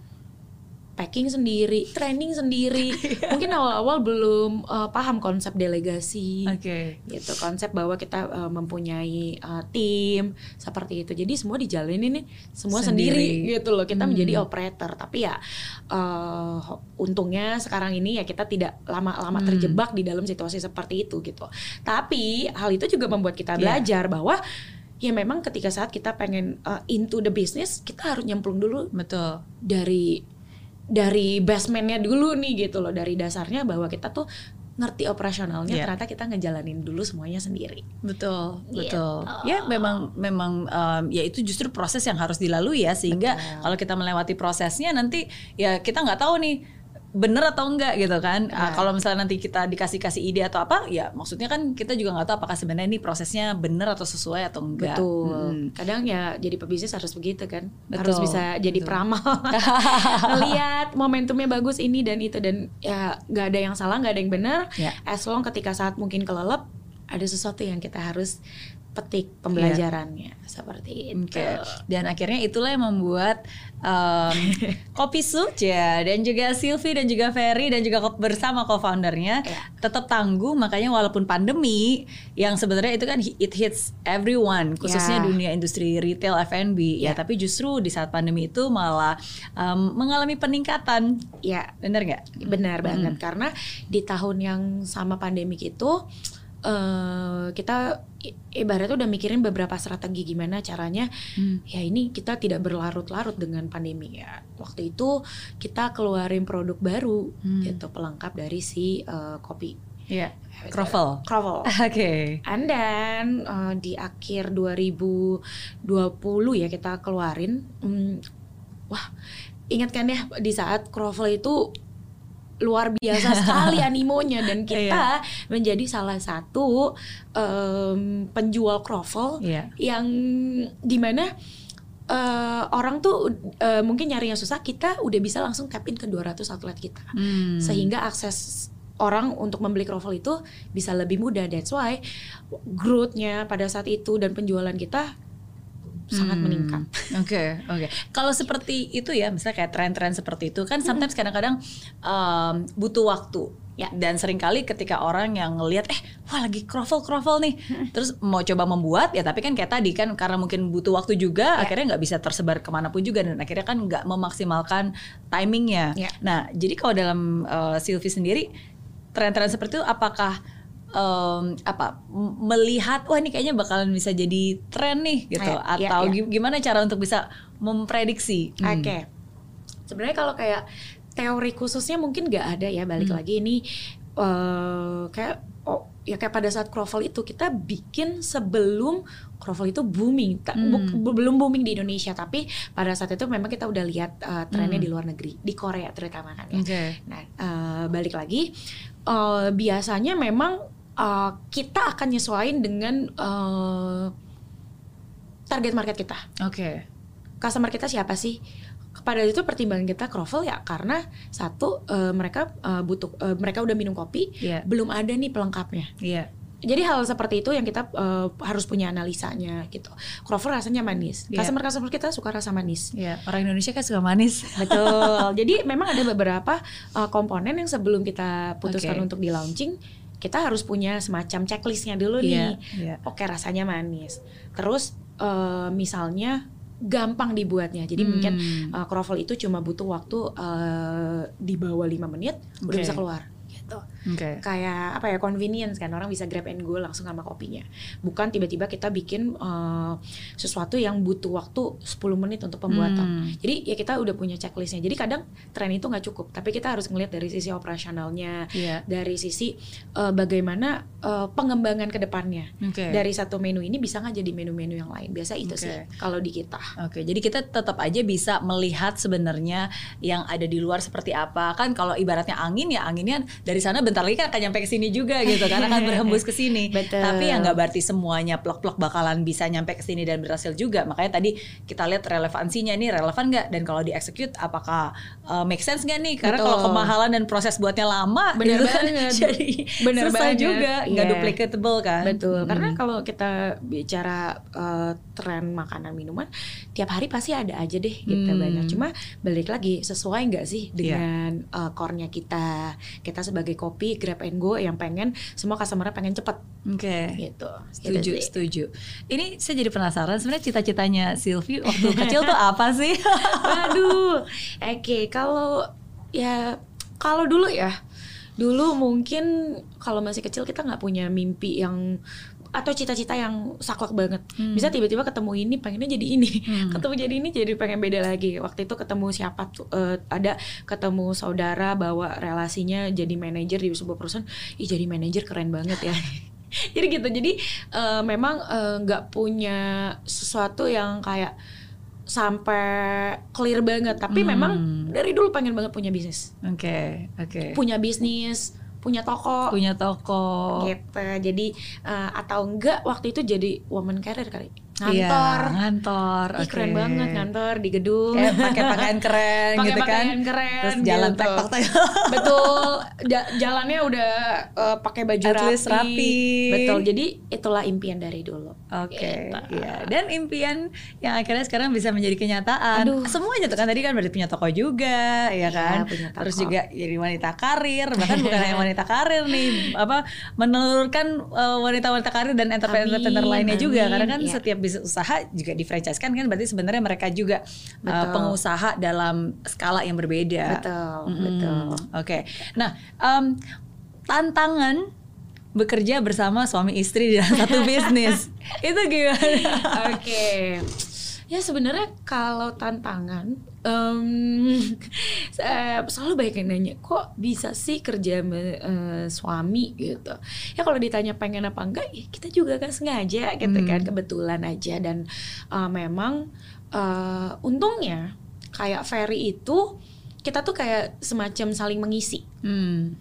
Speaker 2: Packing sendiri training sendiri mungkin awal-awal belum eh, paham konsep delegasi
Speaker 1: Oke.
Speaker 2: gitu konsep bahwa kita uh, mempunyai uh, tim seperti itu jadi semua dijalanin nih semua
Speaker 1: Sendiri.
Speaker 2: sendiri, gitu loh kita
Speaker 1: Hmm.
Speaker 2: menjadi operator tapi ya uh, untungnya sekarang ini ya kita tidak lama-lama
Speaker 1: Hmm.
Speaker 2: terjebak di dalam situasi seperti itu gitu tapi hal itu juga membuat kita
Speaker 1: Iya.
Speaker 2: belajar bahwa ya memang ketika saat kita pengen uh, into the business kita harus nyemplung dulu
Speaker 1: Betul.
Speaker 2: dari dari basementnya dulu nih gitu loh dari dasarnya bahwa kita tuh ngerti operasionalnya
Speaker 1: Iya.
Speaker 2: ternyata kita ngejalanin dulu semuanya sendiri
Speaker 1: Betul, betul. Ya memang memang em, ya itu justru proses yang harus dilalui ya sehingga
Speaker 2: Betul.
Speaker 1: kalau kita melewati prosesnya nanti ya kita nggak tahu nih bener atau enggak gitu kan. Ah,
Speaker 2: Benar.
Speaker 1: kalau misalnya nanti kita dikasih kasih ide atau apa ya maksudnya kan kita juga nggak tahu apakah sebenarnya ini prosesnya bener atau sesuai atau enggak.
Speaker 2: betul
Speaker 1: Mm.
Speaker 2: kadang ya jadi pebisnis harus begitu kan
Speaker 1: Betul,
Speaker 2: harus bisa jadi
Speaker 1: betul.
Speaker 2: peramal ngelihat momentumnya bagus ini dan itu dan ya nggak ada yang salah nggak ada yang benar
Speaker 1: Ya.
Speaker 2: as long ketika saat mungkin kelelep ada sesuatu yang kita harus petik pembelajarannya seperti itu
Speaker 1: Oke. Dan akhirnya itulah yang membuat em, Kopi Suja dan juga Silvi dan juga Ferry dan juga bersama co-foundernya
Speaker 2: Ya.
Speaker 1: tetap tangguh. Makanya walaupun pandemi yang sebenarnya itu kan it hits everyone, khususnya
Speaker 2: Ya.
Speaker 1: dunia industri retail F&B ya.
Speaker 2: Ya.
Speaker 1: Tapi justru di saat pandemi itu malah em, mengalami peningkatan.
Speaker 2: ya
Speaker 1: Bener nggak?
Speaker 2: Benar banget karena di tahun yang sama pandemik itu eh kita ibaratnya udah mikirin beberapa strategi gimana caranya
Speaker 1: Hmm.
Speaker 2: ya ini kita tidak berlarut-larut dengan pandemi ya. Waktu itu kita keluarin produk baru
Speaker 1: Hmm.
Speaker 2: gitu pelengkap dari si eh, kopi
Speaker 1: Iya. Kroffel.
Speaker 2: Krovel.
Speaker 1: Oke.
Speaker 2: And then eh, di akhir 2020 ya kita keluarin hmm, wah ingat kan ya di saat Krovel itu luar biasa sekali animonya dan kita menjadi salah satu em, penjual Krovel
Speaker 1: Iya.
Speaker 2: yang di mana eh, orang tuh eh, mungkin nyari yang susah kita udah bisa langsung tap in ke 200 outlet kita
Speaker 1: Hmm.
Speaker 2: sehingga akses orang untuk membeli kroffel itu bisa lebih mudah. That's why growth-nya pada saat itu dan penjualan kita sangat
Speaker 1: Hmm,
Speaker 2: meningkat.
Speaker 1: Oke, oke. Kalau seperti itu ya, misalnya kayak tren-tren seperti itu kan sometimes kadang-kadang um, butuh waktu.
Speaker 2: Ya.
Speaker 1: Dan sering kali ketika orang yang ngelihat eh wah lagi kroffel-kroffel nih, terus mau coba membuat ya tapi kan kayak tadi kan karena mungkin butuh waktu juga
Speaker 2: Ya.
Speaker 1: akhirnya nggak bisa tersebar ke mana pun juga dan akhirnya kan nggak memaksimalkan timingnya.
Speaker 2: Ya.
Speaker 1: Nah jadi kalau dalam uh, Sylvie sendiri tren-tren seperti itu apakah em, apa melihat wah ini kayaknya bakalan bisa jadi tren nih gitu
Speaker 2: Ya,
Speaker 1: atau
Speaker 2: ya.
Speaker 1: gi- gimana cara untuk bisa memprediksi? Hmm.
Speaker 2: Oke. Sebenarnya kalau kayak teori khususnya mungkin nggak ada ya balik
Speaker 1: Hmm.
Speaker 2: lagi ini eh kayak oh ya kayak pada saat kroffel itu kita bikin sebelum kroffel itu booming
Speaker 1: Hmm.
Speaker 2: bu- belum booming di Indonesia tapi pada saat itu memang kita udah lihat eh, trennya
Speaker 1: Hmm.
Speaker 2: di luar negeri di Korea terutama kan ya.
Speaker 1: Oke.
Speaker 2: Nah, eh, balik lagi, eh, biasanya memang eh, kita akan nyesuaiin dengan eh, target market kita.
Speaker 1: Oke.
Speaker 2: Customer kita siapa sih? pada itu pertimbangan kita Crovel ya karena satu eh, mereka eh, butuh eh, mereka udah minum kopi,
Speaker 1: Iya.
Speaker 2: belum ada nih pelengkapnya.
Speaker 1: Iya.
Speaker 2: Jadi hal seperti itu yang kita eh, harus punya analisanya gitu. Crover rasanya manis.
Speaker 1: Iya.
Speaker 2: Customer customer kita suka rasa manis.
Speaker 1: Iya, orang Indonesia kan suka manis.
Speaker 2: Betul. Jadi memang ada beberapa uh, komponen yang sebelum kita putuskan
Speaker 1: Oke.
Speaker 2: untuk di launching, kita harus punya semacam checklistnya dulu
Speaker 1: Iya,
Speaker 2: nih.
Speaker 1: iya.
Speaker 2: Oke rasanya manis. Terus uh, misalnya gampang dibuatnya. Jadi
Speaker 1: Hmm.
Speaker 2: mungkin uh, croffle itu cuma butuh waktu uh, di bawah 5 menit udah
Speaker 1: Oke.
Speaker 2: bisa keluar. Gitu.
Speaker 1: Oke.
Speaker 2: Kayak apa ya convenience kan orang bisa grab and go langsung sama kopinya. Bukan tiba-tiba kita bikin uh, sesuatu yang butuh waktu 10 menit untuk pembuatan.
Speaker 1: Hmm.
Speaker 2: Jadi ya kita udah punya checklistnya. Jadi kadang tren itu nggak cukup, tapi kita harus ngelihat dari sisi operasionalnya,
Speaker 1: Iya.
Speaker 2: dari sisi uh, bagaimana uh, pengembangan ke depannya.
Speaker 1: Oke.
Speaker 2: Dari satu menu ini bisa nggak jadi menu-menu yang lain. Biasa itu
Speaker 1: Oke.
Speaker 2: sih kalau di kita.
Speaker 1: Oke, jadi kita tetap aja bisa melihat sebenarnya yang ada di luar seperti apa. Kan kalau ibaratnya angin ya anginnya dari sana bentar lagi kan akan nyampe ke sini juga gitu karena akan berhembus ke sini. Tapi yang nggak berarti semuanya plok-plok bakalan bisa nyampe ke sini dan berhasil juga. Makanya tadi kita lihat relevansinya nih relevan nggak dan kalau di execute apakah uh, make sense nggak nih? Karena kalau kemahalan dan proses buatnya lama
Speaker 2: Bener
Speaker 1: itu kan
Speaker 2: banget.
Speaker 1: jadi
Speaker 2: Bener
Speaker 1: susah
Speaker 2: banget.
Speaker 1: juga, nggak
Speaker 2: Iya.
Speaker 1: duplicatable kan?
Speaker 2: Betul,
Speaker 1: Mm-mm.
Speaker 2: karena kalau kita bicara uh, tren makanan minuman, tiap hari pasti ada aja deh gitu
Speaker 1: Hmm.
Speaker 2: banyak. Cuma balik lagi sesuai nggak sih
Speaker 1: Iya.
Speaker 2: dengan uh, core-nya kita? Kita sebagai kopi grab and go yang pengen semua customer pengen cepet
Speaker 1: Oke.
Speaker 2: gitu.
Speaker 1: Setuju,
Speaker 2: Gitu
Speaker 1: setuju. Ini saya jadi penasaran sebenarnya cita-citanya Sylvie waktu kecil tuh apa sih?
Speaker 2: Waduh, oke kalau ya kalau dulu ya, dulu mungkin kalau masih kecil kita nggak punya mimpi yang atau cita-cita yang saklek banget.
Speaker 1: Hmm.
Speaker 2: Bisa tiba-tiba ketemu ini pengennya jadi ini,
Speaker 1: Hmm.
Speaker 2: ketemu jadi ini jadi pengen beda lagi. Waktu itu ketemu siapa tuh eh, ada ketemu saudara bawa relasinya jadi manajer di sebuah perusahaan, ih jadi manajer keren banget ya. jadi gitu. Jadi eh, memang eh, nggak punya sesuatu yang kayak sampai clear banget tapi
Speaker 1: Hmm.
Speaker 2: memang dari dulu pengen banget punya bisnis
Speaker 1: Oke, oke.
Speaker 2: punya bisnis punya toko.
Speaker 1: Punya toko.
Speaker 2: gitu. Jadi eh, atau enggak waktu itu jadi woman career kali
Speaker 1: Iya,
Speaker 2: ngantor
Speaker 1: ngantor.
Speaker 2: Ih,
Speaker 1: oke.
Speaker 2: keren banget ngantor di gedung
Speaker 1: Kayak pakai pakaian keren
Speaker 2: Pakai
Speaker 1: gitu kan.
Speaker 2: pakaian keren
Speaker 1: Terus jalan
Speaker 2: gitu.
Speaker 1: tek tek.
Speaker 2: betul Ja- jalannya udah eh, pakai baju
Speaker 1: At
Speaker 2: rapi.
Speaker 1: rapi.
Speaker 2: betul jadi itulah impian dari dulu
Speaker 1: Oke,
Speaker 2: Gitu.
Speaker 1: iya. Dan impian yang akhirnya sekarang bisa menjadi kenyataan.
Speaker 2: Aduh.
Speaker 1: Semuanya tuh kan tadi kan berarti punya toko juga, ya
Speaker 2: Iya,
Speaker 1: kan.
Speaker 2: punya toko.
Speaker 1: Terus juga jadi wanita karir, bahkan bukan hanya wanita karir nih, apa menelurkan uh, wanita-wanita karir dan entrepreneur-entrepreneur
Speaker 2: Amin,
Speaker 1: lainnya juga.
Speaker 2: amin,
Speaker 1: Karena kan
Speaker 2: iya.
Speaker 1: setiap bisnis usaha juga di franchise kan kan berarti sebenarnya mereka juga uh,
Speaker 2: Betul.
Speaker 1: pengusaha dalam skala yang berbeda.
Speaker 2: betul
Speaker 1: Mm-mm.
Speaker 2: betul
Speaker 1: Oke. Nah, em, tantangan bekerja bersama suami istri di dalam satu bisnis itu gimana?
Speaker 2: Oke. Ya sebenarnya kalau tantangan saya selalu banyak yang nanya kok bisa sih kerja sama eh, suami gitu. Ya kalau ditanya pengen apa enggak, ya kita juga kan sengaja gitu
Speaker 1: Hmm.
Speaker 2: kan kebetulan aja dan eh, memang eh, untungnya kayak Ferry itu kita tuh kayak semacam saling mengisi
Speaker 1: Hmm.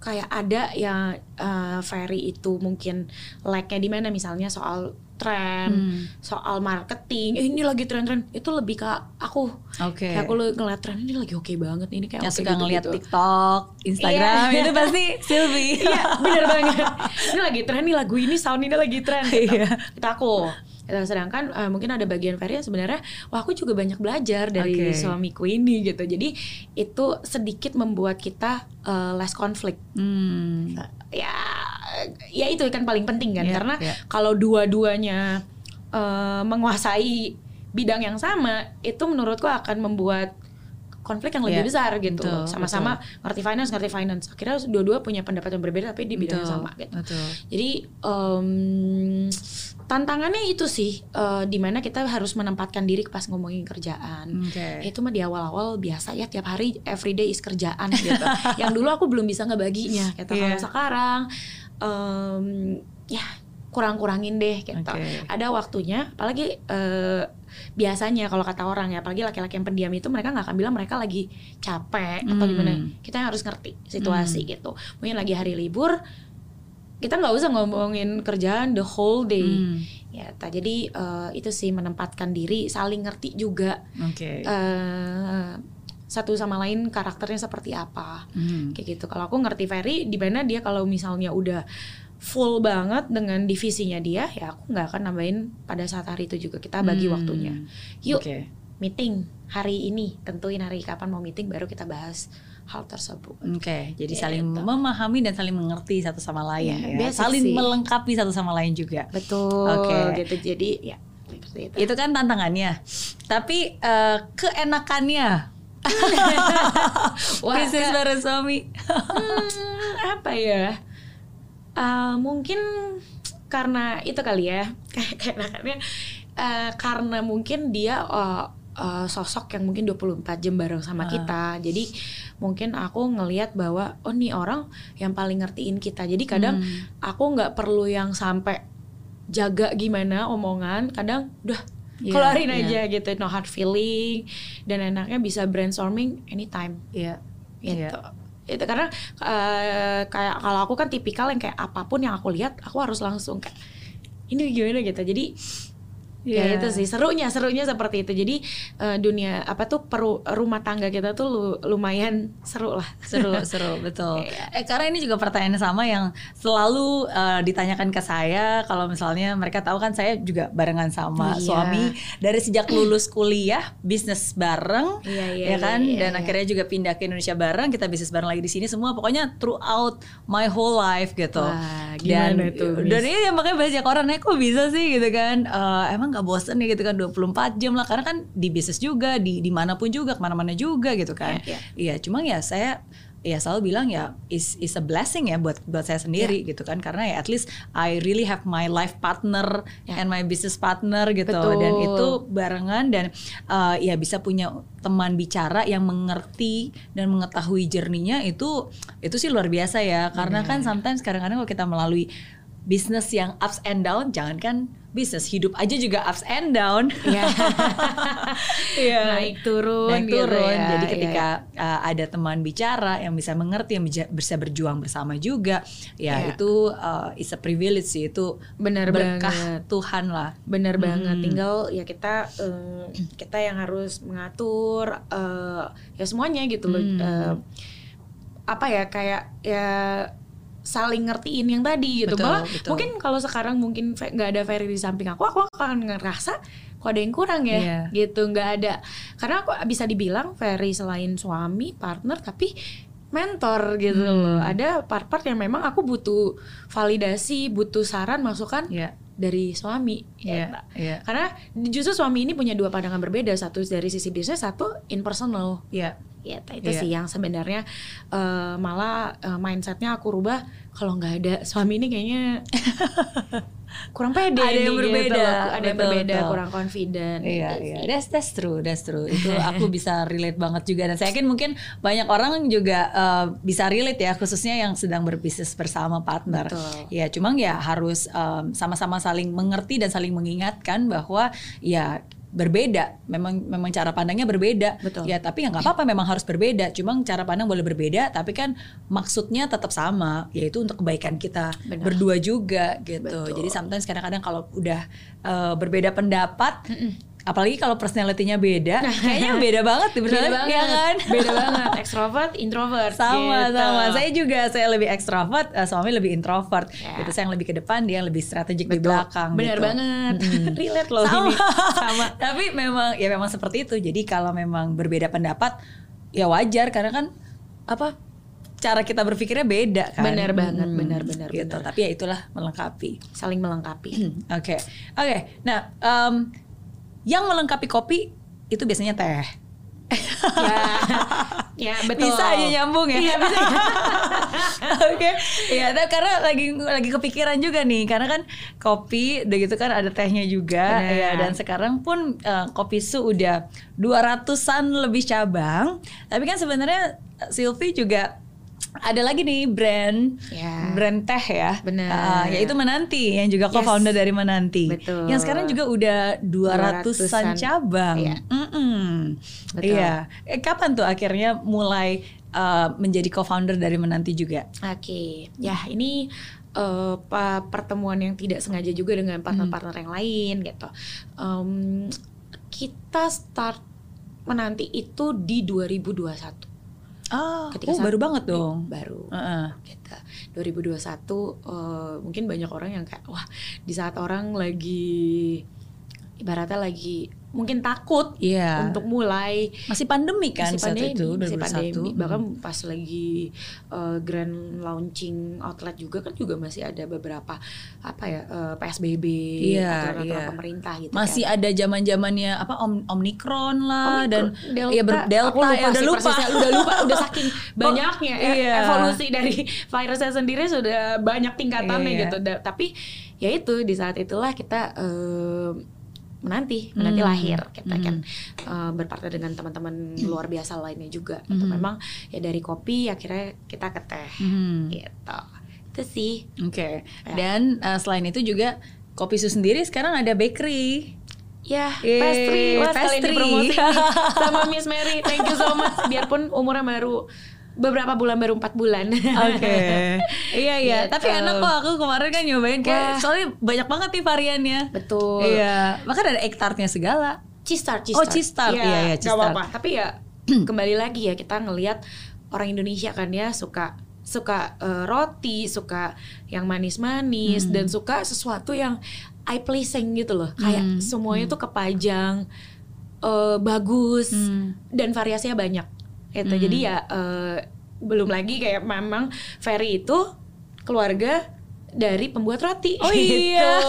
Speaker 2: kayak ada yang uh, Ferry itu mungkin like-nya di mana misalnya soal tren,
Speaker 1: Hmm.
Speaker 2: soal marketing, eh, ini lagi tren-tren itu lebih ke aku.
Speaker 1: Oke.
Speaker 2: Kayak aku lu- ngeliat tren ini lagi oke banget ini kayak
Speaker 1: Yang
Speaker 2: oke
Speaker 1: suka ngeliat
Speaker 2: gitu-gitu.
Speaker 1: TikTok, Instagram
Speaker 2: Iya.
Speaker 1: itu pasti Sylvie.
Speaker 2: Iya, bener banget. Ini lagi tren nih lagu ini, sound ini lagi tren. Gitu.
Speaker 1: Iya.
Speaker 2: Itu aku. Gitu. Sedangkan eh, mungkin ada bagian Ferry yang sebenarnya, wah aku juga banyak belajar dari
Speaker 1: Oke.
Speaker 2: suamiku ini gitu. Jadi itu sedikit membuat kita eh, less konflik.
Speaker 1: Hmm.
Speaker 2: ya ya itu kan paling penting kan
Speaker 1: Iya,
Speaker 2: karena
Speaker 1: iya.
Speaker 2: kalau dua-duanya eh, menguasai bidang yang sama itu menurutku akan membuat konflik yang lebih
Speaker 1: Iya,
Speaker 2: besar gitu sama-sama ngerti finance ngerti finance akhirnya dua-dua punya pendapat yang berbeda tapi di bidang yang sama gitu
Speaker 1: Betul.
Speaker 2: jadi em, tantangannya itu sih eh, di mana kita harus menempatkan diri pas ngomongin kerjaan
Speaker 1: Oke.
Speaker 2: itu mah di awal-awal biasa ya tiap hari everyday is kerjaan gitu. yang dulu aku belum bisa ngebaginya gitu.
Speaker 1: Iya.
Speaker 2: Kalau sekarang em, ya kurang-kurangin deh gitu.
Speaker 1: Oke.
Speaker 2: Ada waktunya apalagi eh, biasanya kalau kata orang ya apalagi laki-laki yang pendiam itu mereka nggak akan bilang mereka lagi capek atau
Speaker 1: Hmm.
Speaker 2: gimana. Kita yang harus ngerti situasi gitu. Mungkin lagi hari libur kita nggak usah ngomongin kerjaan the whole day
Speaker 1: Hmm.
Speaker 2: Ya, ta- jadi eh, itu sih menempatkan diri, saling ngerti juga
Speaker 1: Oke.
Speaker 2: eh satu sama lain karakternya seperti apa.
Speaker 1: Hmm.
Speaker 2: Kayak gitu. Kalau aku ngerti Ferry di mana dia kalau misalnya udah full banget dengan divisinya dia, ya aku nggak akan nambahin pada saat hari itu juga kita bagi
Speaker 1: Hmm.
Speaker 2: waktunya. Yuk
Speaker 1: Oke.
Speaker 2: meeting hari ini, tentuin hari kapan mau meeting baru kita bahas hal tersebut.
Speaker 1: Oke, jadi
Speaker 2: Gitu.
Speaker 1: saling memahami dan saling mengerti satu sama lain
Speaker 2: Ya,
Speaker 1: ya.
Speaker 2: basic
Speaker 1: Saling
Speaker 2: sih.
Speaker 1: melengkapi satu sama lain juga.
Speaker 2: Betul.
Speaker 1: Oke.
Speaker 2: Gitu. Jadi ya seperti itu.
Speaker 1: Itu kan tantangannya. Tapi eh, keenakannya
Speaker 2: Wah,
Speaker 1: bisnis bareng suami.
Speaker 2: Hmm, apa ya? Eh, mungkin karena itu kali ya. Keenakannya eh, karena mungkin dia eh, eh, sosok yang mungkin 24 jam bareng sama
Speaker 1: Ah.
Speaker 2: kita. Jadi mungkin aku ngelihat bahwa oh nih orang yang paling ngertiin kita. Jadi kadang
Speaker 1: Hmm.
Speaker 2: aku nggak perlu yang sampai jaga gimana omongan. Kadang udah
Speaker 1: Iya,
Speaker 2: keluarin
Speaker 1: iya.
Speaker 2: aja gitu, no hard feeling dan enaknya bisa brainstorming anytime
Speaker 1: Iya.
Speaker 2: gitu. Itu karena eh, kayak kalau aku kan tipikal yang kayak apa pun yang aku lihat aku harus langsung kayak ini gimana gitu. Jadi ya
Speaker 1: Iya.
Speaker 2: itu sih serunya serunya seperti itu. Jadi eh, dunia apa tuh peru, rumah tangga kita tuh lu- lumayan seru lah.
Speaker 1: seru seru betul
Speaker 2: Iya.
Speaker 1: eh karena ini juga pertanyaan sama yang selalu eh, ditanyakan ke saya kalau misalnya mereka tahu kan saya juga barengan sama
Speaker 2: Iya.
Speaker 1: suami dari sejak lulus kuliah bisnis bareng
Speaker 2: Iya, iya,
Speaker 1: ya kan
Speaker 2: iya, iya,
Speaker 1: dan
Speaker 2: iya.
Speaker 1: akhirnya juga pindah ke Indonesia bareng kita bisnis bareng lagi di sini semua pokoknya throughout my whole life gitu
Speaker 2: Wah,
Speaker 1: dan
Speaker 2: Miss?
Speaker 1: dan iya makanya banyak orang nanya kok bisa sih gitu kan Eh, emang nggak bosen ya gitu kan 24 jam lah. Karena kan di bisnis juga di di mana pun juga ke mana-mana juga gitu kan.
Speaker 2: Iya,
Speaker 1: iya. Cuma ya saya ya selalu bilang ya is is a blessing ya buat buat saya sendiri gitu kan. Karena ya at least I really have my life partner
Speaker 2: Ya.
Speaker 1: and my business partner gitu.
Speaker 2: Betul.
Speaker 1: dan itu barengan dan uh, ya bisa punya teman bicara yang mengerti dan mengetahui jerninya itu itu sih luar biasa ya. Karena kan sometimes kadang-kadang kalau kita melalui bisnis yang ups and down jangan kan bisnis hidup aja juga ups and down
Speaker 2: Iya.
Speaker 1: Iya.
Speaker 2: Naik turun
Speaker 1: naik
Speaker 2: gitu
Speaker 1: turun.
Speaker 2: ya.
Speaker 1: Jadi
Speaker 2: Iya,
Speaker 1: ketika uh, ada teman bicara yang bisa mengerti, yang bisa berjuang bersama juga, ya
Speaker 2: Iya.
Speaker 1: itu uh, is a privilege sih. Itu
Speaker 2: Bener
Speaker 1: berkah
Speaker 2: banget.
Speaker 1: Tuhan lah.
Speaker 2: Bener banget,
Speaker 1: Hmm.
Speaker 2: tinggal ya kita eh, kita yang harus mengatur eh, ya semuanya gitu loh.
Speaker 1: Hmm.
Speaker 2: Eh, apa ya kayak ya saling ngertiin yang tadi gitu.
Speaker 1: Betul,
Speaker 2: Malah
Speaker 1: betul.
Speaker 2: mungkin kalau sekarang mungkin nggak ada Ferry di samping aku, aku akan ngerasa kok ada yang kurang ya
Speaker 1: Iya.
Speaker 2: gitu. nggak ada. Karena aku bisa dibilang Ferry selain suami, partner tapi mentor gitu
Speaker 1: Hmm.
Speaker 2: loh. Ada part-part yang memang aku butuh validasi, butuh saran, masukan
Speaker 1: Iya.
Speaker 2: Dari suami.
Speaker 1: Iya.
Speaker 2: ya.
Speaker 1: Iya.
Speaker 2: Karena justru suami ini punya dua pandangan berbeda, satu dari sisi bisnis, satu in personal.
Speaker 1: Iya.
Speaker 2: Ya, itu
Speaker 1: Iya.
Speaker 2: sih yang sebenarnya eh, malah eh, mindsetnya aku rubah. Kalau nggak ada suami ini kayaknya kurang pede.
Speaker 1: Ada
Speaker 2: nih,
Speaker 1: yang
Speaker 2: gitu
Speaker 1: berbeda,
Speaker 2: loh. Ada yang
Speaker 1: betul,
Speaker 2: berbeda,
Speaker 1: betul.
Speaker 2: kurang confident.
Speaker 1: Iya,
Speaker 2: gitu
Speaker 1: iya. That's, that's true, that's true. Itu aku bisa relate banget juga. Dan saya yakin mungkin banyak orang juga uh, bisa relate ya, khususnya yang sedang berbisnis bersama partner.
Speaker 2: Betul.
Speaker 1: Ya, cuma ya harus um, sama-sama saling mengerti dan saling mengingatkan bahwa ya berbeda. Memang memang cara pandangnya berbeda.
Speaker 2: Betul.
Speaker 1: Ya, tapi ya nggak apa-apa memang harus berbeda. Cuma cara pandang boleh berbeda, tapi kan maksudnya tetap sama, yaitu untuk kebaikan kita
Speaker 2: Benar.
Speaker 1: berdua juga gitu.
Speaker 2: Betul.
Speaker 1: Jadi sometimes kadang-kadang kalau udah uh, berbeda pendapat, apalagi kalau personalitinya beda, kayaknya beda banget nih
Speaker 2: Beda banget,
Speaker 1: ya kan?
Speaker 2: beda banget. Extrovert, introvert.
Speaker 1: sama
Speaker 2: gitu.
Speaker 1: sama saya juga saya lebih ekstrovert uh, suami lebih introvert
Speaker 2: Ya.
Speaker 1: gitu saya yang lebih ke depan dia yang lebih strategik di
Speaker 2: Betul.
Speaker 1: belakang
Speaker 2: Benar
Speaker 1: gitu.
Speaker 2: banget. Relate loh
Speaker 1: sama
Speaker 2: ini. Sama.
Speaker 1: tapi memang ya memang seperti itu jadi kalau memang berbeda pendapat ya wajar karena kan apa cara kita berpikirnya beda kan
Speaker 2: Benar banget,
Speaker 1: Mm,
Speaker 2: benar, benar,
Speaker 1: gitu
Speaker 2: benar.
Speaker 1: tapi ya itulah melengkapi
Speaker 2: Saling melengkapi.
Speaker 1: Oke, oke. Nah, em, yang melengkapi kopi itu biasanya teh.
Speaker 2: ya, ya betul.
Speaker 1: Bisa aja nyambung ya.
Speaker 2: Iya, bisa.
Speaker 1: Oke, ya nah, karena lagi lagi kepikiran juga nih, karena kan kopi, udah gitu kan ada tehnya juga,
Speaker 2: Benar.
Speaker 1: ya. Dan sekarang pun eh, kopi su udah 200-an lebih cabang, tapi kan sebenarnya eh, Sylvie juga ada lagi nih brand
Speaker 2: Ya.
Speaker 1: brand teh ya,
Speaker 2: Benar.
Speaker 1: Ah, yaitu Menanti yang juga
Speaker 2: Yes.
Speaker 1: co-founder dari Menanti.
Speaker 2: Betul.
Speaker 1: Yang sekarang juga udah 200-an
Speaker 2: 200-an.
Speaker 1: cabang.
Speaker 2: Iya.
Speaker 1: Mm-mm.
Speaker 2: Betul.
Speaker 1: Iya. Eh, kapan tuh akhirnya mulai uh, menjadi co-founder dari Menanti juga?
Speaker 2: Oke, ya ini pa- pertemuan yang tidak sengaja juga dengan partner-partner yang lain gitu. Em, kita start menanti itu di 2021.
Speaker 1: Ah,
Speaker 2: Ketika
Speaker 1: oh,
Speaker 2: saat-
Speaker 1: baru banget dong.
Speaker 2: Baru.
Speaker 1: Heeh.
Speaker 2: Gitu. 2021 eh, mungkin banyak orang yang kayak wah di saat orang lagi ibaratnya lagi mungkin takut
Speaker 1: Iya.
Speaker 2: untuk mulai
Speaker 1: Masih pandemi kan
Speaker 2: masih
Speaker 1: saat
Speaker 2: pandemi,
Speaker 1: itu
Speaker 2: masih
Speaker 1: 2021.
Speaker 2: pandemi.
Speaker 1: Hmm.
Speaker 2: Bahkan pas lagi uh, grand launching outlet juga kan juga masih ada beberapa apa ya uh, PSBB
Speaker 1: Iya,
Speaker 2: aturan-aturan
Speaker 1: iya.
Speaker 2: pemerintah gitu
Speaker 1: masih
Speaker 2: kan.
Speaker 1: ada zaman-zamannya apa Om, Omicron lah
Speaker 2: Omicron,
Speaker 1: dan
Speaker 2: Delta,
Speaker 1: ya ber- Delta
Speaker 2: aku lupa
Speaker 1: ya udah lupa.
Speaker 2: udah lupa udah saking banyaknya ya,
Speaker 1: iya.
Speaker 2: evolusi dari virusnya sendiri sudah banyak tingkatannya
Speaker 1: Iya, iya.
Speaker 2: gitu Da- tapi ya itu di saat itulah kita eh, menanti menanti
Speaker 1: Hmm.
Speaker 2: lahir kita
Speaker 1: Hmm.
Speaker 2: kan eh, berpartner dengan teman-teman luar biasa lainnya juga gitu.
Speaker 1: Hmm.
Speaker 2: memang ya dari kopi akhirnya kita ke teh
Speaker 1: Hmm.
Speaker 2: gitu itu sih
Speaker 1: Oke.
Speaker 2: Ya.
Speaker 1: Dan uh, selain itu juga Kopi Su sendiri sekarang ada bakery.
Speaker 2: Ya,
Speaker 1: Yeay,
Speaker 2: pastry, wah sekalian
Speaker 1: pastry.
Speaker 2: dipromosi nih sama Miss Mary. Thank you so much. Biarpun umurnya baru beberapa bulan, baru empat bulan.
Speaker 1: Oke. iya iya.
Speaker 2: Gitu.
Speaker 1: Tapi enak kok aku kemarin kan nyobain kayak
Speaker 2: Wah.
Speaker 1: soalnya banyak banget nih variannya.
Speaker 2: Betul.
Speaker 1: Iya. Bahkan ada egg tartnya segala.
Speaker 2: Cheese tart, cheese
Speaker 1: Oh,
Speaker 2: tart.
Speaker 1: cheese tart. Iya, iya, cheese
Speaker 2: nggak
Speaker 1: tart.
Speaker 2: apa-apa. Tapi ya kembali lagi ya kita ngelihat orang Indonesia kan ya suka suka eh, roti, suka yang manis-manis
Speaker 1: Hmm.
Speaker 2: dan suka sesuatu yang eye pleasing gitu loh. Kayak
Speaker 1: Hmm.
Speaker 2: semuanya tuh kepajang eh, bagus
Speaker 1: Hmm.
Speaker 2: dan variasinya banyak. Gitu.
Speaker 1: Hmm.
Speaker 2: Jadi ya eh, belum lagi kayak memang Ferry itu keluarga dari pembuat roti.
Speaker 1: Oh
Speaker 2: gitu.
Speaker 1: iya.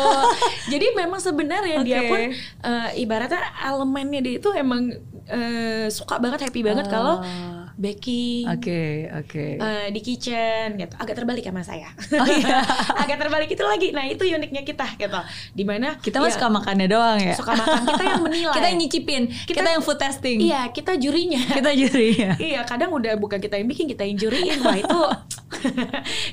Speaker 2: Jadi memang sebenarnya dia
Speaker 1: Oke.
Speaker 2: pun eh, ibaratnya elemennya dia itu emang eh, suka banget happy banget kalau
Speaker 1: Ah.
Speaker 2: Baking
Speaker 1: Oke, oke.
Speaker 2: eh, di kitchen gitu. Agak terbalik sama saya.
Speaker 1: Oh iya.
Speaker 2: Agak terbalik itu lagi. Nah, itu uniknya kita gitu. Di mana
Speaker 1: Kita mah
Speaker 2: ya,
Speaker 1: suka makannya doang ya.
Speaker 2: suka makan kita yang menilai.
Speaker 1: Kita yang nyicipin, kita,
Speaker 2: Kita-
Speaker 1: yang food testing.
Speaker 2: Iya, kita jurinya.
Speaker 1: Kita jurinya.
Speaker 2: Iya, kadang udah bukan kita yang bikin, kita yang juriin. Wah, itu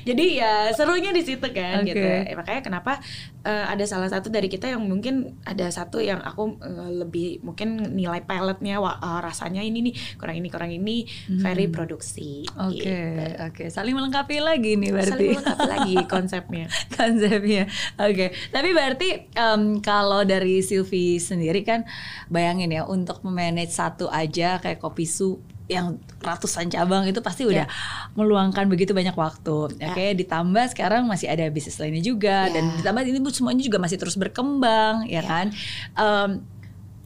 Speaker 2: jadi ya serunya di situ kan
Speaker 1: Oke.
Speaker 2: gitu. Eh, makanya kenapa eh, ada salah satu dari kita yang mungkin ada satu yang aku eh, lebih mungkin nilai paletnya wah, eh, rasanya ini nih, kurang ini kurang ini very produksi.
Speaker 1: Hmm. Oke,
Speaker 2: gitu.
Speaker 1: oke. Saling melengkapi lagi nih berarti.
Speaker 2: Saling melengkapi lagi konsepnya.
Speaker 1: konsepnya. Oke, tapi berarti em, kalau dari Sylvie sendiri kan bayangin ya untuk memanage satu aja kayak kopi su yang ratusan cabang itu pasti udah meluangkan begitu banyak waktu.
Speaker 2: Ya.
Speaker 1: Oke, ditambah sekarang masih ada bisnis lainnya juga
Speaker 2: Ya.
Speaker 1: dan ditambah ini semuanya juga masih terus berkembang, ya,
Speaker 2: Ya.
Speaker 1: kan? Em,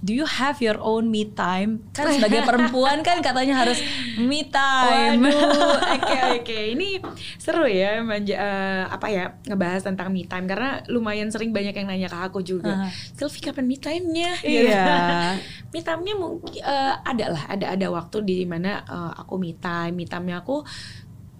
Speaker 1: Do you have your own me time? Kan sebagai perempuan kan katanya harus me time.
Speaker 2: Waduh, oke oke. Ini seru ya manja, eh, apa ya ngebahas tentang me time karena lumayan sering banyak yang nanya ke aku juga.
Speaker 1: Aha.
Speaker 2: Sylvie kapan me time-nya?
Speaker 1: Iya.
Speaker 2: me time-nya mungkin eh, ada lah, ada ada waktu di mana eh, aku me time. Me time-nya aku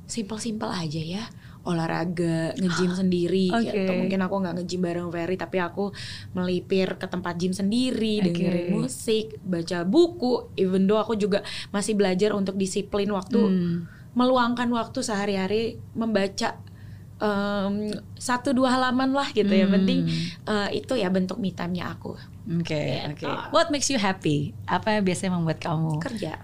Speaker 2: simpel-simpel aja ya olahraga, nge-gym sendiri
Speaker 1: Oke.
Speaker 2: gitu. Mungkin aku nggak nge-gym bareng Ferry tapi aku melipir ke tempat gym sendiri,
Speaker 1: Oke.
Speaker 2: dengerin musik, baca buku. Even though aku juga masih belajar untuk disiplin waktu
Speaker 1: Hmm.
Speaker 2: meluangkan waktu sehari-hari membaca em, satu dua halaman lah gitu ya.
Speaker 1: Hmm.
Speaker 2: Penting eh, itu ya bentuk me time-nya aku.
Speaker 1: Oke,
Speaker 2: Gitu.
Speaker 1: oke. What makes you happy? Apa yang biasanya membuat kamu?
Speaker 2: Kerja.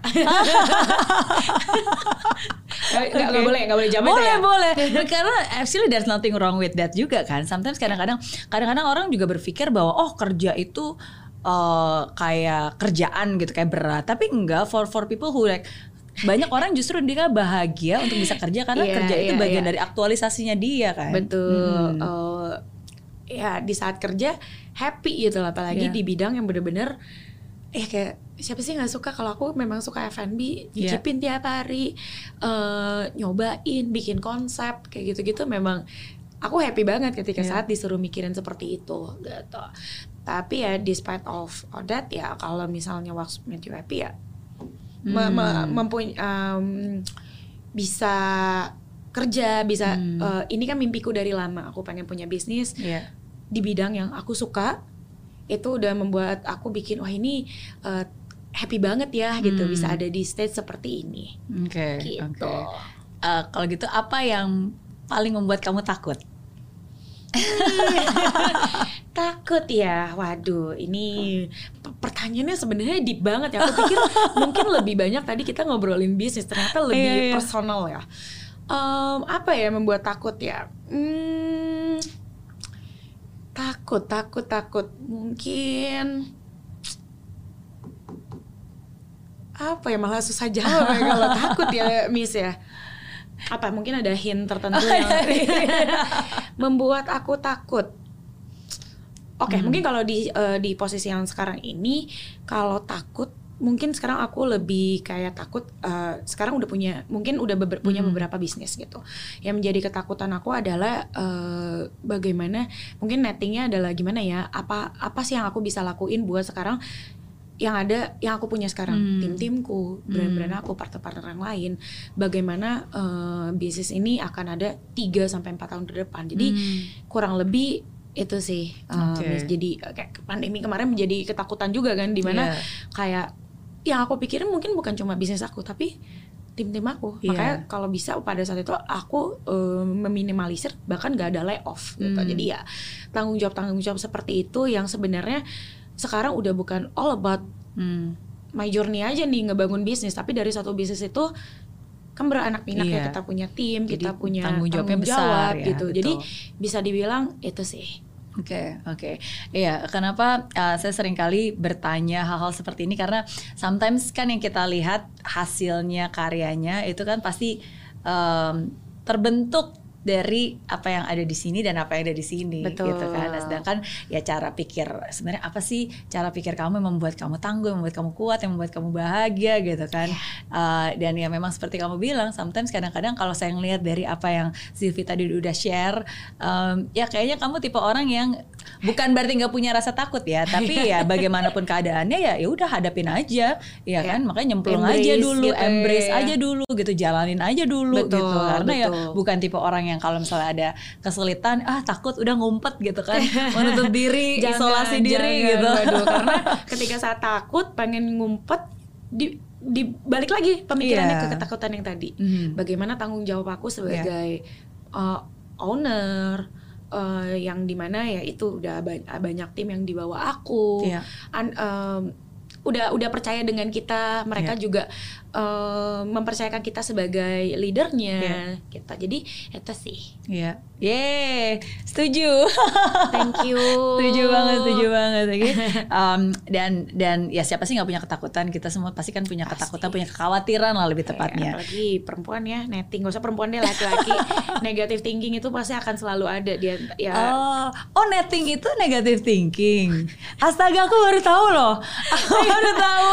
Speaker 2: Nggak nggak boleh, nggak boleh jawab
Speaker 1: boleh
Speaker 2: ya.
Speaker 1: boleh karena actually there's nothing wrong with that juga kan sometimes kadang-kadang kadang-kadang orang juga berpikir bahwa oh kerja itu eh, kayak kerjaan gitu kayak berat tapi enggak for for people who like banyak orang justru dia bahagia untuk bisa kerja karena
Speaker 2: Iya,
Speaker 1: kerja itu
Speaker 2: iya,
Speaker 1: bagian
Speaker 2: iya.
Speaker 1: dari aktualisasinya dia kan
Speaker 2: Betul.
Speaker 1: Hmm.
Speaker 2: Eh, ya di saat kerja happy gitu lah, apalagi
Speaker 1: Iya.
Speaker 2: di bidang yang bener-bener eh kayak siapa sih nggak suka kalau aku memang suka F&B
Speaker 1: Iya.
Speaker 2: nyicipin tiap hari eh, nyobain bikin konsep kayak gitu-gitu memang aku happy banget ketika
Speaker 1: Iya.
Speaker 2: saat disuruh mikirin seperti itu gitu tapi ya despite of all that ya kalau misalnya made you happy ya me- me-
Speaker 1: Hmm.
Speaker 2: mempuny- em, bisa kerja bisa
Speaker 1: Hmm.
Speaker 2: eh, ini kan mimpiku dari lama aku pengen punya bisnis
Speaker 1: Iya.
Speaker 2: di bidang yang aku suka itu udah membuat aku bikin wah ini eh, happy banget ya gitu
Speaker 1: Hmm.
Speaker 2: bisa ada di stage seperti ini
Speaker 1: oke
Speaker 2: gitu
Speaker 1: oke Eh, kalau gitu apa yang paling membuat kamu takut
Speaker 2: takut ya waduh ini pe- pertanyaannya sebenarnya deep banget ya aku pikir mungkin lebih banyak tadi kita ngobrolin bisnis ternyata lebih
Speaker 1: Iya, iya.
Speaker 2: personal ya Em, apa ya membuat takut ya? Hmm, takut, takut, takut. Mungkin apa ya malah susah jawab ya kalau takut ya Miss ya. Apa mungkin ada hint tertentu yang membuat aku takut? Oke, mungkin kalau di eh, di posisi yang sekarang ini kalau takut mungkin sekarang aku lebih kayak takut eh, sekarang udah punya mungkin udah beber- punya beberapa bisnis gitu. Yang menjadi ketakutan aku adalah eh, bagaimana mungkin nettingnya adalah gimana ya? Apa apa sih yang aku bisa lakuin buat sekarang yang ada yang aku punya sekarang
Speaker 1: Hmm.
Speaker 2: tim-timku, brand-brand aku, partner-partner yang lain, bagaimana eh, bisnis ini akan ada 3 sampai 4 tahun ke depan. Jadi
Speaker 1: Hmm.
Speaker 2: kurang lebih itu sih eh,
Speaker 1: Oke.
Speaker 2: Miss. jadi eh, kayak pandemi kemarin menjadi ketakutan juga kan di mana
Speaker 1: Iya.
Speaker 2: kayak yang aku pikirin mungkin bukan cuma bisnis aku tapi tim-tim aku
Speaker 1: Iya.
Speaker 2: makanya kalau bisa pada saat itu aku eh, meminimalisir bahkan gak ada layoff gitu
Speaker 1: Hmm.
Speaker 2: jadi ya tanggung jawab tanggung jawab seperti itu yang sebenarnya sekarang udah bukan all about
Speaker 1: Hmm.
Speaker 2: my journey aja nih ngebangun bisnis tapi dari satu bisnis itu kan beranak pinak ya
Speaker 1: Iya.
Speaker 2: kita punya tim
Speaker 1: Jadi
Speaker 2: kita punya
Speaker 1: tanggung jawabnya
Speaker 2: tanggung
Speaker 1: besar
Speaker 2: jawab
Speaker 1: ya,
Speaker 2: gitu jadi
Speaker 1: betul.
Speaker 2: bisa dibilang itu sih
Speaker 1: Oke, oke. Iya, kenapa uh, saya sering kali bertanya hal-hal seperti ini karena sometimes kan yang kita lihat hasilnya karyanya itu kan pasti um, terbentuk dari apa yang ada di sini dan apa yang ada di sini
Speaker 2: Betul.
Speaker 1: gitu kan. Nah, sedangkan ya cara pikir sebenarnya apa sih cara pikir kamu yang membuat kamu tangguh, yang membuat kamu kuat, yang membuat kamu bahagia gitu kan. Uh, dan ya memang seperti kamu bilang sometimes kadang-kadang kalau saya ngelihat dari apa yang Sylvie tadi udah share um, ya kayaknya kamu tipe orang yang bukan berarti nggak punya rasa takut ya, tapi ya bagaimanapun keadaannya ya ya udah hadapin aja, ya kan? Makanya nyemplung aja dulu,
Speaker 2: gitu ya.
Speaker 1: embrace aja dulu gitu, jalanin aja dulu
Speaker 2: Betul,
Speaker 1: gitu. Karena ya
Speaker 2: betul.
Speaker 1: bukan tipe orang yang kalau misalnya ada kesulitan, ah takut udah ngumpet gitu kan, menutup diri, isolasi diri
Speaker 2: jangan,
Speaker 1: gitu.
Speaker 2: waduh, karena ketika saat takut pengen ngumpet di di balik lagi pemikirannya
Speaker 1: Iya.
Speaker 2: ke ketakutan yang tadi.
Speaker 1: Mhm.
Speaker 2: Bagaimana tanggung jawab aku sebagai uh, owner uh, yang di mana ya itu udah ba- banyak tim yang dibawa aku.
Speaker 1: Iya.
Speaker 2: An- um, udah udah percaya dengan kita, mereka
Speaker 1: Iya.
Speaker 2: juga um, mempercayakan kita sebagai leadernya
Speaker 1: Iya.
Speaker 2: kita. Jadi itu sih.
Speaker 1: Iya. Yeay, setuju.
Speaker 2: Thank you.
Speaker 1: setuju banget, setuju banget. Oke. Um, dan dan ya siapa sih nggak punya ketakutan? Kita semua pasti kan punya
Speaker 2: Pasti.
Speaker 1: ketakutan, punya kekhawatiran lah lebih
Speaker 2: Ya,
Speaker 1: tepatnya.
Speaker 2: apalagi perempuan ya netting gak usah perempuan deh laki-laki negative thinking itu pasti akan selalu ada dia ya
Speaker 1: Oh, oh netting itu negative thinking. Astaga, aku baru tahu loh. Aku baru tahu.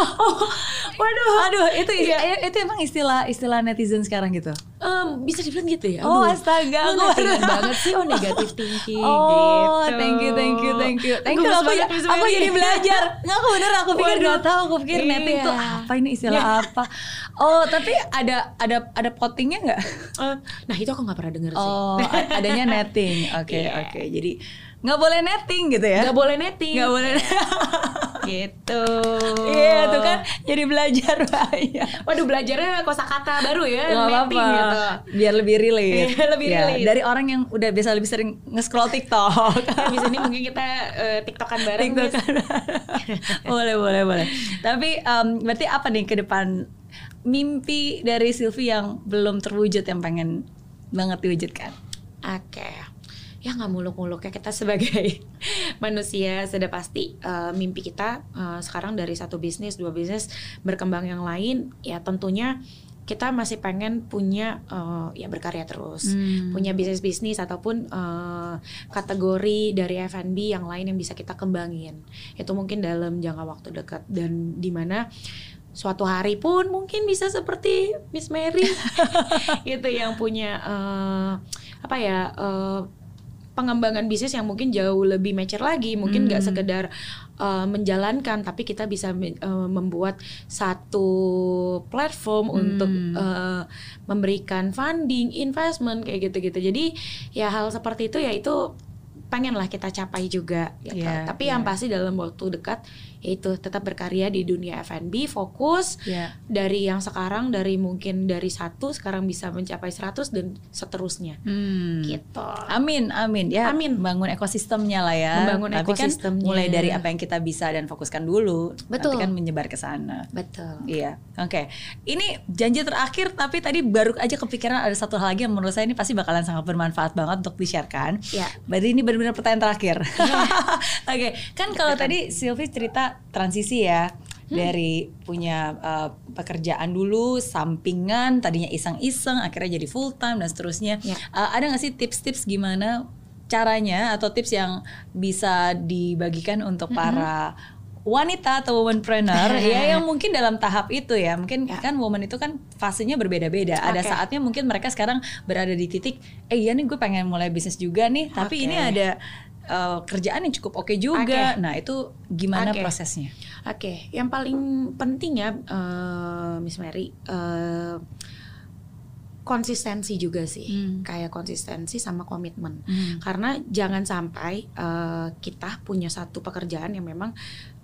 Speaker 1: waduh, aduh, itu
Speaker 2: Iya.
Speaker 1: itu emang istilah istilah netizen sekarang gitu.
Speaker 2: em, bisa dibilang gitu ya
Speaker 1: Oh,
Speaker 2: Aduh,
Speaker 1: astaga,
Speaker 2: lu
Speaker 1: aku baru
Speaker 2: banget sih oh negative thinking
Speaker 1: Oh,
Speaker 2: gitu.
Speaker 1: thank you, thank you, thank you. Thank you, aku,
Speaker 2: banget,
Speaker 1: aku
Speaker 2: Mary.
Speaker 1: jadi belajar. Nggak, aku bener, aku pikir nggak tahu. Aku pikir netting
Speaker 2: Iya.
Speaker 1: tuh apa ini istilah apa. Oh, tapi ada ada ada pottingnya nggak?
Speaker 2: Eh, nah itu aku nggak pernah denger sih
Speaker 1: Oh, adanya netting. Oke,
Speaker 2: Iya.
Speaker 1: oke. Jadi nggak boleh netting gitu ya?
Speaker 2: nggak boleh netting
Speaker 1: Nggak boleh.
Speaker 2: gitu
Speaker 1: Iya, tuh kan jadi belajar banyak.
Speaker 2: waduh belajarnya kosakata baru ya
Speaker 1: Nggak
Speaker 2: netting
Speaker 1: apa-apa.
Speaker 2: gitu
Speaker 1: Biar lebih relate.
Speaker 2: Iya, lebih
Speaker 1: Ya,
Speaker 2: relate.
Speaker 1: Dari orang yang udah biasa lebih sering nge-scroll TikTok.
Speaker 2: Habis Ya, ini mungkin kita eh, tiktokan bareng
Speaker 1: TikTok
Speaker 2: Miss.
Speaker 1: kan. boleh, boleh, boleh. Tapi em, berarti apa nih ke depan mimpi dari Sylvie yang belum terwujud yang pengen banget diwujudkan?
Speaker 2: Oke, ya nggak muluk-muluk ya kita sebagai manusia sudah pasti eh, mimpi kita eh, sekarang dari satu bisnis dua bisnis berkembang yang lain ya tentunya kita masih pengen punya eh, ya berkarya terus.
Speaker 1: Hmm.
Speaker 2: punya bisnis bisnis ataupun eh, kategori dari F&B yang lain yang bisa kita kembangin. Itu mungkin dalam jangka waktu dekat. Dan di mana suatu hari pun mungkin bisa seperti Miss Mary gitu yang punya eh, apa ya eh, pengembangan bisnis yang mungkin jauh lebih mature lagi mungkin nggak
Speaker 1: Hmm.
Speaker 2: sekedar eh, menjalankan tapi kita bisa eh, membuat satu platform
Speaker 1: Hmm.
Speaker 2: untuk eh, memberikan funding investment kayak gitu-gitu jadi ya hal seperti itu ya itu pengen lah kita capai juga gitu.
Speaker 1: Iya,
Speaker 2: Tapi
Speaker 1: iya.
Speaker 2: yang pasti dalam waktu dekat yaitu tetap berkarya di dunia F&B, fokus
Speaker 1: Iya.
Speaker 2: dari yang sekarang dari mungkin dari satu sekarang bisa mencapai 100 dan seterusnya.
Speaker 1: Hmm.
Speaker 2: Gitu.
Speaker 1: Amin, amin ya.
Speaker 2: Amin.
Speaker 1: Bangun ekosistemnya lah ya.
Speaker 2: Membangun
Speaker 1: Tapi
Speaker 2: ekosistemnya.
Speaker 1: kan mulai dari apa yang kita bisa dan fokuskan dulu.
Speaker 2: Betul.
Speaker 1: Nanti kan menyebar ke sana.
Speaker 2: Betul.
Speaker 1: Iya, oke. Ini janji terakhir, tapi tadi baru aja kepikiran ada satu hal lagi yang menurut saya ini pasti bakalan sangat bermanfaat banget untuk di-sharekan.
Speaker 2: Iya.
Speaker 1: Berarti ini benar-benar pertanyaan terakhir. oke, kan kalau tadi Sylvie cerita transisi ya dari punya uh, pekerjaan dulu, sampingan, tadinya iseng-iseng, akhirnya jadi full time dan seterusnya.
Speaker 2: Iya.
Speaker 1: Uh, ada nggak sih tips-tips gimana caranya atau tips yang bisa dibagikan untuk para wanita atau womanpreneur ya yang mungkin dalam tahap itu ya mungkin
Speaker 2: Ya.
Speaker 1: kan woman itu kan fasenya berbeda-beda ada
Speaker 2: Oke.
Speaker 1: saatnya mungkin mereka sekarang berada di titik eh iya nih gue pengen mulai bisnis juga nih tapi
Speaker 2: Oke.
Speaker 1: ini ada uh, kerjaan yang cukup oke juga
Speaker 2: Oke.
Speaker 1: nah itu gimana
Speaker 2: Oke.
Speaker 1: prosesnya
Speaker 2: Oke, yang paling penting ya eh, Miss Mary eh, konsistensi juga sih.
Speaker 1: Hmm.
Speaker 2: Kayak konsistensi sama komitmen.
Speaker 1: Hmm.
Speaker 2: Karena jangan sampai eh, kita punya satu pekerjaan yang memang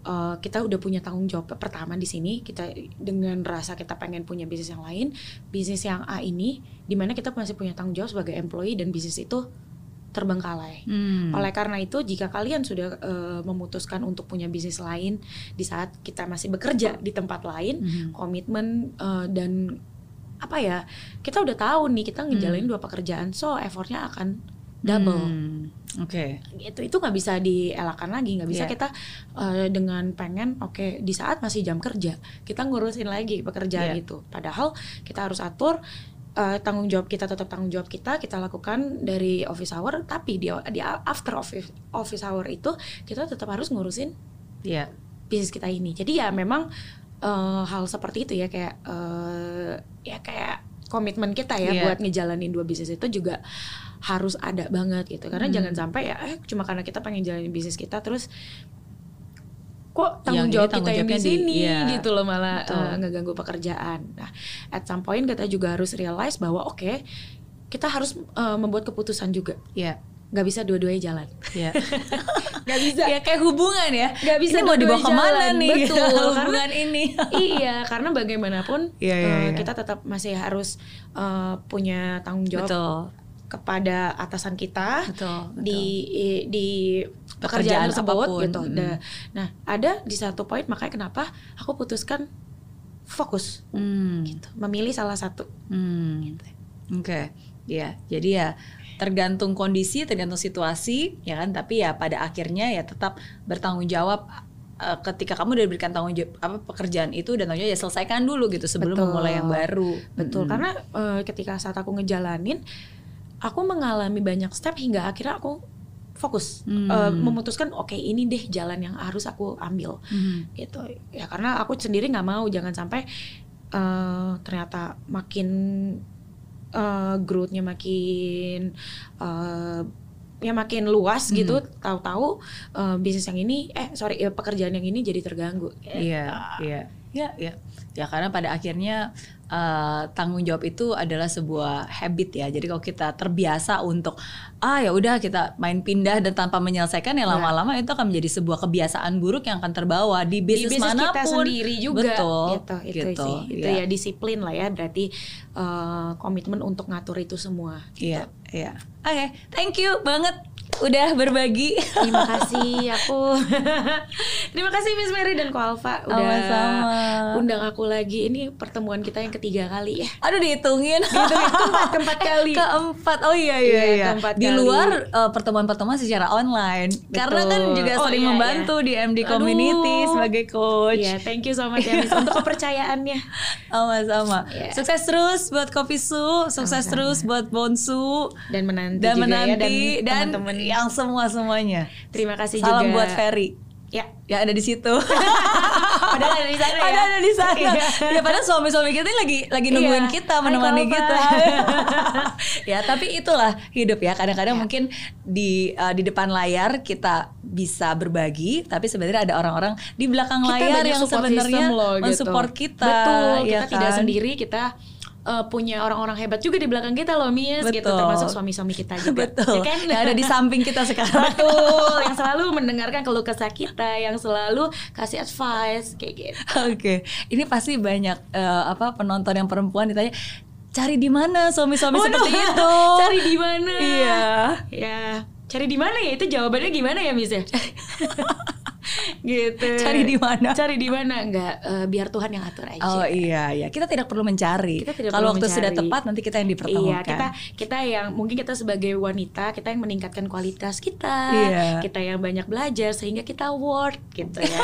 Speaker 2: eh, kita udah punya tanggung jawab pertama di sini kita dengan rasa kita pengen punya bisnis yang lain, bisnis yang A ini di mana kita masih punya tanggung jawab sebagai employee dan bisnis itu terbengkalai.
Speaker 1: Hmm.
Speaker 2: Oleh karena itu, jika kalian sudah eh, memutuskan untuk punya bisnis lain di saat kita masih bekerja di tempat lain,
Speaker 1: Mhm.
Speaker 2: komitmen eh, dan apa ya, kita udah tahu nih kita ngejalanin dua pekerjaan, so effortnya akan double.
Speaker 1: Hmm. oke
Speaker 2: Itu itu nggak bisa dielakkan lagi, nggak bisa
Speaker 1: Iya.
Speaker 2: kita eh, dengan pengen oke di saat masih jam kerja kita ngurusin lagi pekerjaan
Speaker 1: Iya.
Speaker 2: itu. Padahal kita harus atur eh, tanggung jawab kita tetap tanggung jawab kita kita lakukan dari office hour tapi di di after office office hour itu kita tetap harus ngurusin
Speaker 1: Iya.
Speaker 2: bisnis kita ini jadi ya memang eh, hal seperti itu ya kayak eh, ya kayak komitmen kita ya
Speaker 1: Iya.
Speaker 2: buat ngejalanin dua bisnis itu juga harus ada banget gitu karena
Speaker 1: Hmm.
Speaker 2: jangan sampai ya eh, cuma karena kita pengen jalanin bisnis kita terus kok tanggung
Speaker 1: Yang ini
Speaker 2: jawab
Speaker 1: tanggung
Speaker 2: kita yang di sini
Speaker 1: iya.
Speaker 2: gitu loh malah
Speaker 1: Betul.
Speaker 2: eh, ngeganggu pekerjaan. Nah, at some point kita juga harus realize bahwa oke kita harus eh, membuat keputusan juga
Speaker 1: Iya.
Speaker 2: nggak bisa dua-duanya jalan.
Speaker 1: Iya.
Speaker 2: Nggak bisa.
Speaker 1: ya kayak hubungan ya.
Speaker 2: Nggak bisa
Speaker 1: Ini mau dibawa
Speaker 2: ke
Speaker 1: mana
Speaker 2: jalan.
Speaker 1: nih?
Speaker 2: Betul,
Speaker 1: hubungan ini.
Speaker 2: iya, karena bagaimanapun
Speaker 1: iya,
Speaker 2: eh,
Speaker 1: iya.
Speaker 2: kita tetap masih harus eh, punya tanggung jawab
Speaker 1: Betul.
Speaker 2: kepada atasan kita
Speaker 1: Betul. betul.
Speaker 2: di di
Speaker 1: Pekerjaan
Speaker 2: pekerjaan tersebut
Speaker 1: apa pun.
Speaker 2: gitu.
Speaker 1: Mm.
Speaker 2: Da- Nah, ada di satu poin makanya kenapa aku putuskan fokus
Speaker 1: Hmm.
Speaker 2: gitu, memilih salah satu.
Speaker 1: Hmm. Oke, ya. Jadi ya tergantung kondisi, tergantung situasi, ya kan. Tapi ya pada akhirnya ya tetap bertanggung jawab eh, ketika kamu udah diberikan tanggung jawab apa pekerjaan itu dan tanggung jawab ya selesaikan dulu gitu sebelum
Speaker 2: Betul.
Speaker 1: memulai yang baru.
Speaker 2: Betul,
Speaker 1: Mm-mm.
Speaker 2: karena eh, ketika saat aku ngejalanin, aku mengalami banyak step hingga akhirnya aku fokus
Speaker 1: Hmm.
Speaker 2: Eh, memutuskan oke ini deh jalan yang harus aku ambil
Speaker 1: Hmm.
Speaker 2: gitu ya karena aku sendiri nggak mau jangan sampai eh, ternyata makin eh, growth-nya makin eh, ya makin luas
Speaker 1: Hmm.
Speaker 2: gitu tahu-tahu eh, bisnis yang ini eh sorry ya, pekerjaan yang ini jadi terganggu
Speaker 1: Iya, iya, iya, iya. Ya karena pada akhirnya eh, tanggung jawab itu adalah sebuah habit ya. Jadi kalau kita terbiasa untuk ah ya udah kita main pindah dan tanpa menyelesaikan ya
Speaker 2: Ya.
Speaker 1: lama-lama itu akan menjadi sebuah kebiasaan buruk yang akan terbawa di
Speaker 2: di
Speaker 1: bisnis,
Speaker 2: bisnis
Speaker 1: mana pun.
Speaker 2: kita sendiri juga
Speaker 1: Betul,
Speaker 2: gitu itu
Speaker 1: gitu,
Speaker 2: sih itu
Speaker 1: iya.
Speaker 2: ya disiplin lah ya berarti eh, komitmen untuk ngatur itu semua
Speaker 1: Iya, iya. Oke, thank you banget udah berbagi.
Speaker 2: terima kasih aku terima kasih Miss Mary dan Ko Alfa udah
Speaker 1: Sama-sama.
Speaker 2: undang aku lagi ini pertemuan kita yang ketiga kali ya
Speaker 1: Aduh dihitungin.
Speaker 2: keempat keempat kali
Speaker 1: Keempat. Oh iya iya
Speaker 2: Iya,
Speaker 1: iya.
Speaker 2: keempat
Speaker 1: Di
Speaker 2: kali.
Speaker 1: luar eh, pertemuan-pertemuan secara online. Karena kan juga
Speaker 2: Oh,
Speaker 1: sering
Speaker 2: iya,
Speaker 1: membantu di MD
Speaker 2: Aduh.
Speaker 1: Community sebagai coach.
Speaker 2: Iya, thank you so much ya untuk kepercayaannya.
Speaker 1: Sama-sama.
Speaker 2: Iya.
Speaker 1: Sukses terus buat Kopi Su, sukses
Speaker 2: Sama-sama.
Speaker 1: terus buat Bonsu
Speaker 2: Dan menanti
Speaker 1: dan
Speaker 2: juga ya
Speaker 1: menanti dan,
Speaker 2: dan teman-teman.
Speaker 1: yang semua semuanya.
Speaker 2: Terima kasih
Speaker 1: Salam
Speaker 2: juga.
Speaker 1: buat Ferry.
Speaker 2: Ya,
Speaker 1: Ya ada di situ.
Speaker 2: padahal ada di sana ya.
Speaker 1: Padahal ada di sana.
Speaker 2: Iya.
Speaker 1: ya padahal suami-suami kita ini lagi lagi nungguin
Speaker 2: Iya.
Speaker 1: kita
Speaker 2: Hai,
Speaker 1: menemani
Speaker 2: Kalpa.
Speaker 1: kita. ya tapi itulah hidup ya. Kadang-kadang
Speaker 2: Ya.
Speaker 1: mungkin di uh, di depan layar kita bisa berbagi, tapi sebenarnya ada orang-orang di belakang
Speaker 2: Kita
Speaker 1: layar yang sebenarnya
Speaker 2: gitu.
Speaker 1: mensupport kita.
Speaker 2: Betul,
Speaker 1: ya
Speaker 2: kita tidak
Speaker 1: kan?
Speaker 2: sendiri, kita uh, punya orang-orang hebat juga di belakang kita loh Miss gitu
Speaker 1: Betul.
Speaker 2: termasuk suami-suami kita juga.
Speaker 1: Betul.
Speaker 2: Ya kan?
Speaker 1: Yang ada di samping kita sekarang.
Speaker 2: Betul, yang selalu mendengarkan keluh kesah kita, yang selalu kasih advice kayak gitu.
Speaker 1: Oke, ini pasti banyak eh, apa penonton yang perempuan ditanya cari di mana suami-suami
Speaker 2: Waduh,
Speaker 1: seperti itu?
Speaker 2: Cari di mana?
Speaker 1: Iya.
Speaker 2: Ya, cari di mana ya? Itu jawabannya gimana ya, Miss ya? gitu.
Speaker 1: Cari di mana?
Speaker 2: Cari di mana? Enggak, eh, biar Tuhan yang atur aja.
Speaker 1: Oh iya iya, kita tidak perlu mencari.
Speaker 2: Kita tidak
Speaker 1: Kalau waktu sudah
Speaker 2: mencari.
Speaker 1: tepat nanti kita yang
Speaker 2: Iya,
Speaker 1: dipertemukan.
Speaker 2: kita kita yang mungkin kita sebagai wanita, kita yang meningkatkan kualitas kita.
Speaker 1: Iya.
Speaker 2: Kita yang banyak belajar sehingga kita worth gitu ya.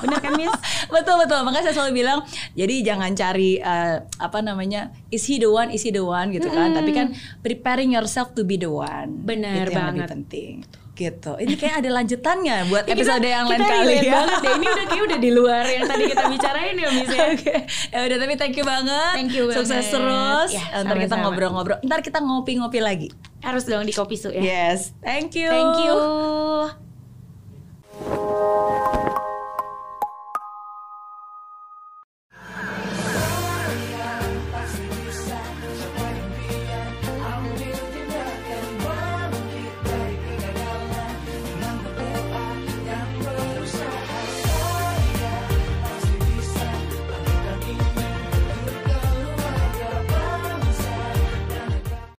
Speaker 2: Benar kan, Miss?
Speaker 1: betul betul makanya saya selalu bilang jadi jangan cari eh, apa namanya is he the one is he the one gitu kan tapi kan preparing yourself to be the one
Speaker 2: Benar
Speaker 1: itu yang lebih
Speaker 2: banget.
Speaker 1: penting gitu. Ini kayak ada lanjutannya buat episode
Speaker 2: kita,
Speaker 1: yang lain kali ya.
Speaker 2: Banget deh. Ini udah kayak udah di luar yang tadi kita bicarain ya Miss. Ya.
Speaker 1: Oke. Ya udah tapi thank you banget.
Speaker 2: Thank you banget.
Speaker 1: Sukses terus.
Speaker 2: Ya, eh,
Speaker 1: Ntar kita ngobrol-ngobrol. Ntar kita ngopi-ngopi lagi.
Speaker 2: Harus dong di kopi su ya.
Speaker 1: Yes. Thank you.
Speaker 2: Thank you.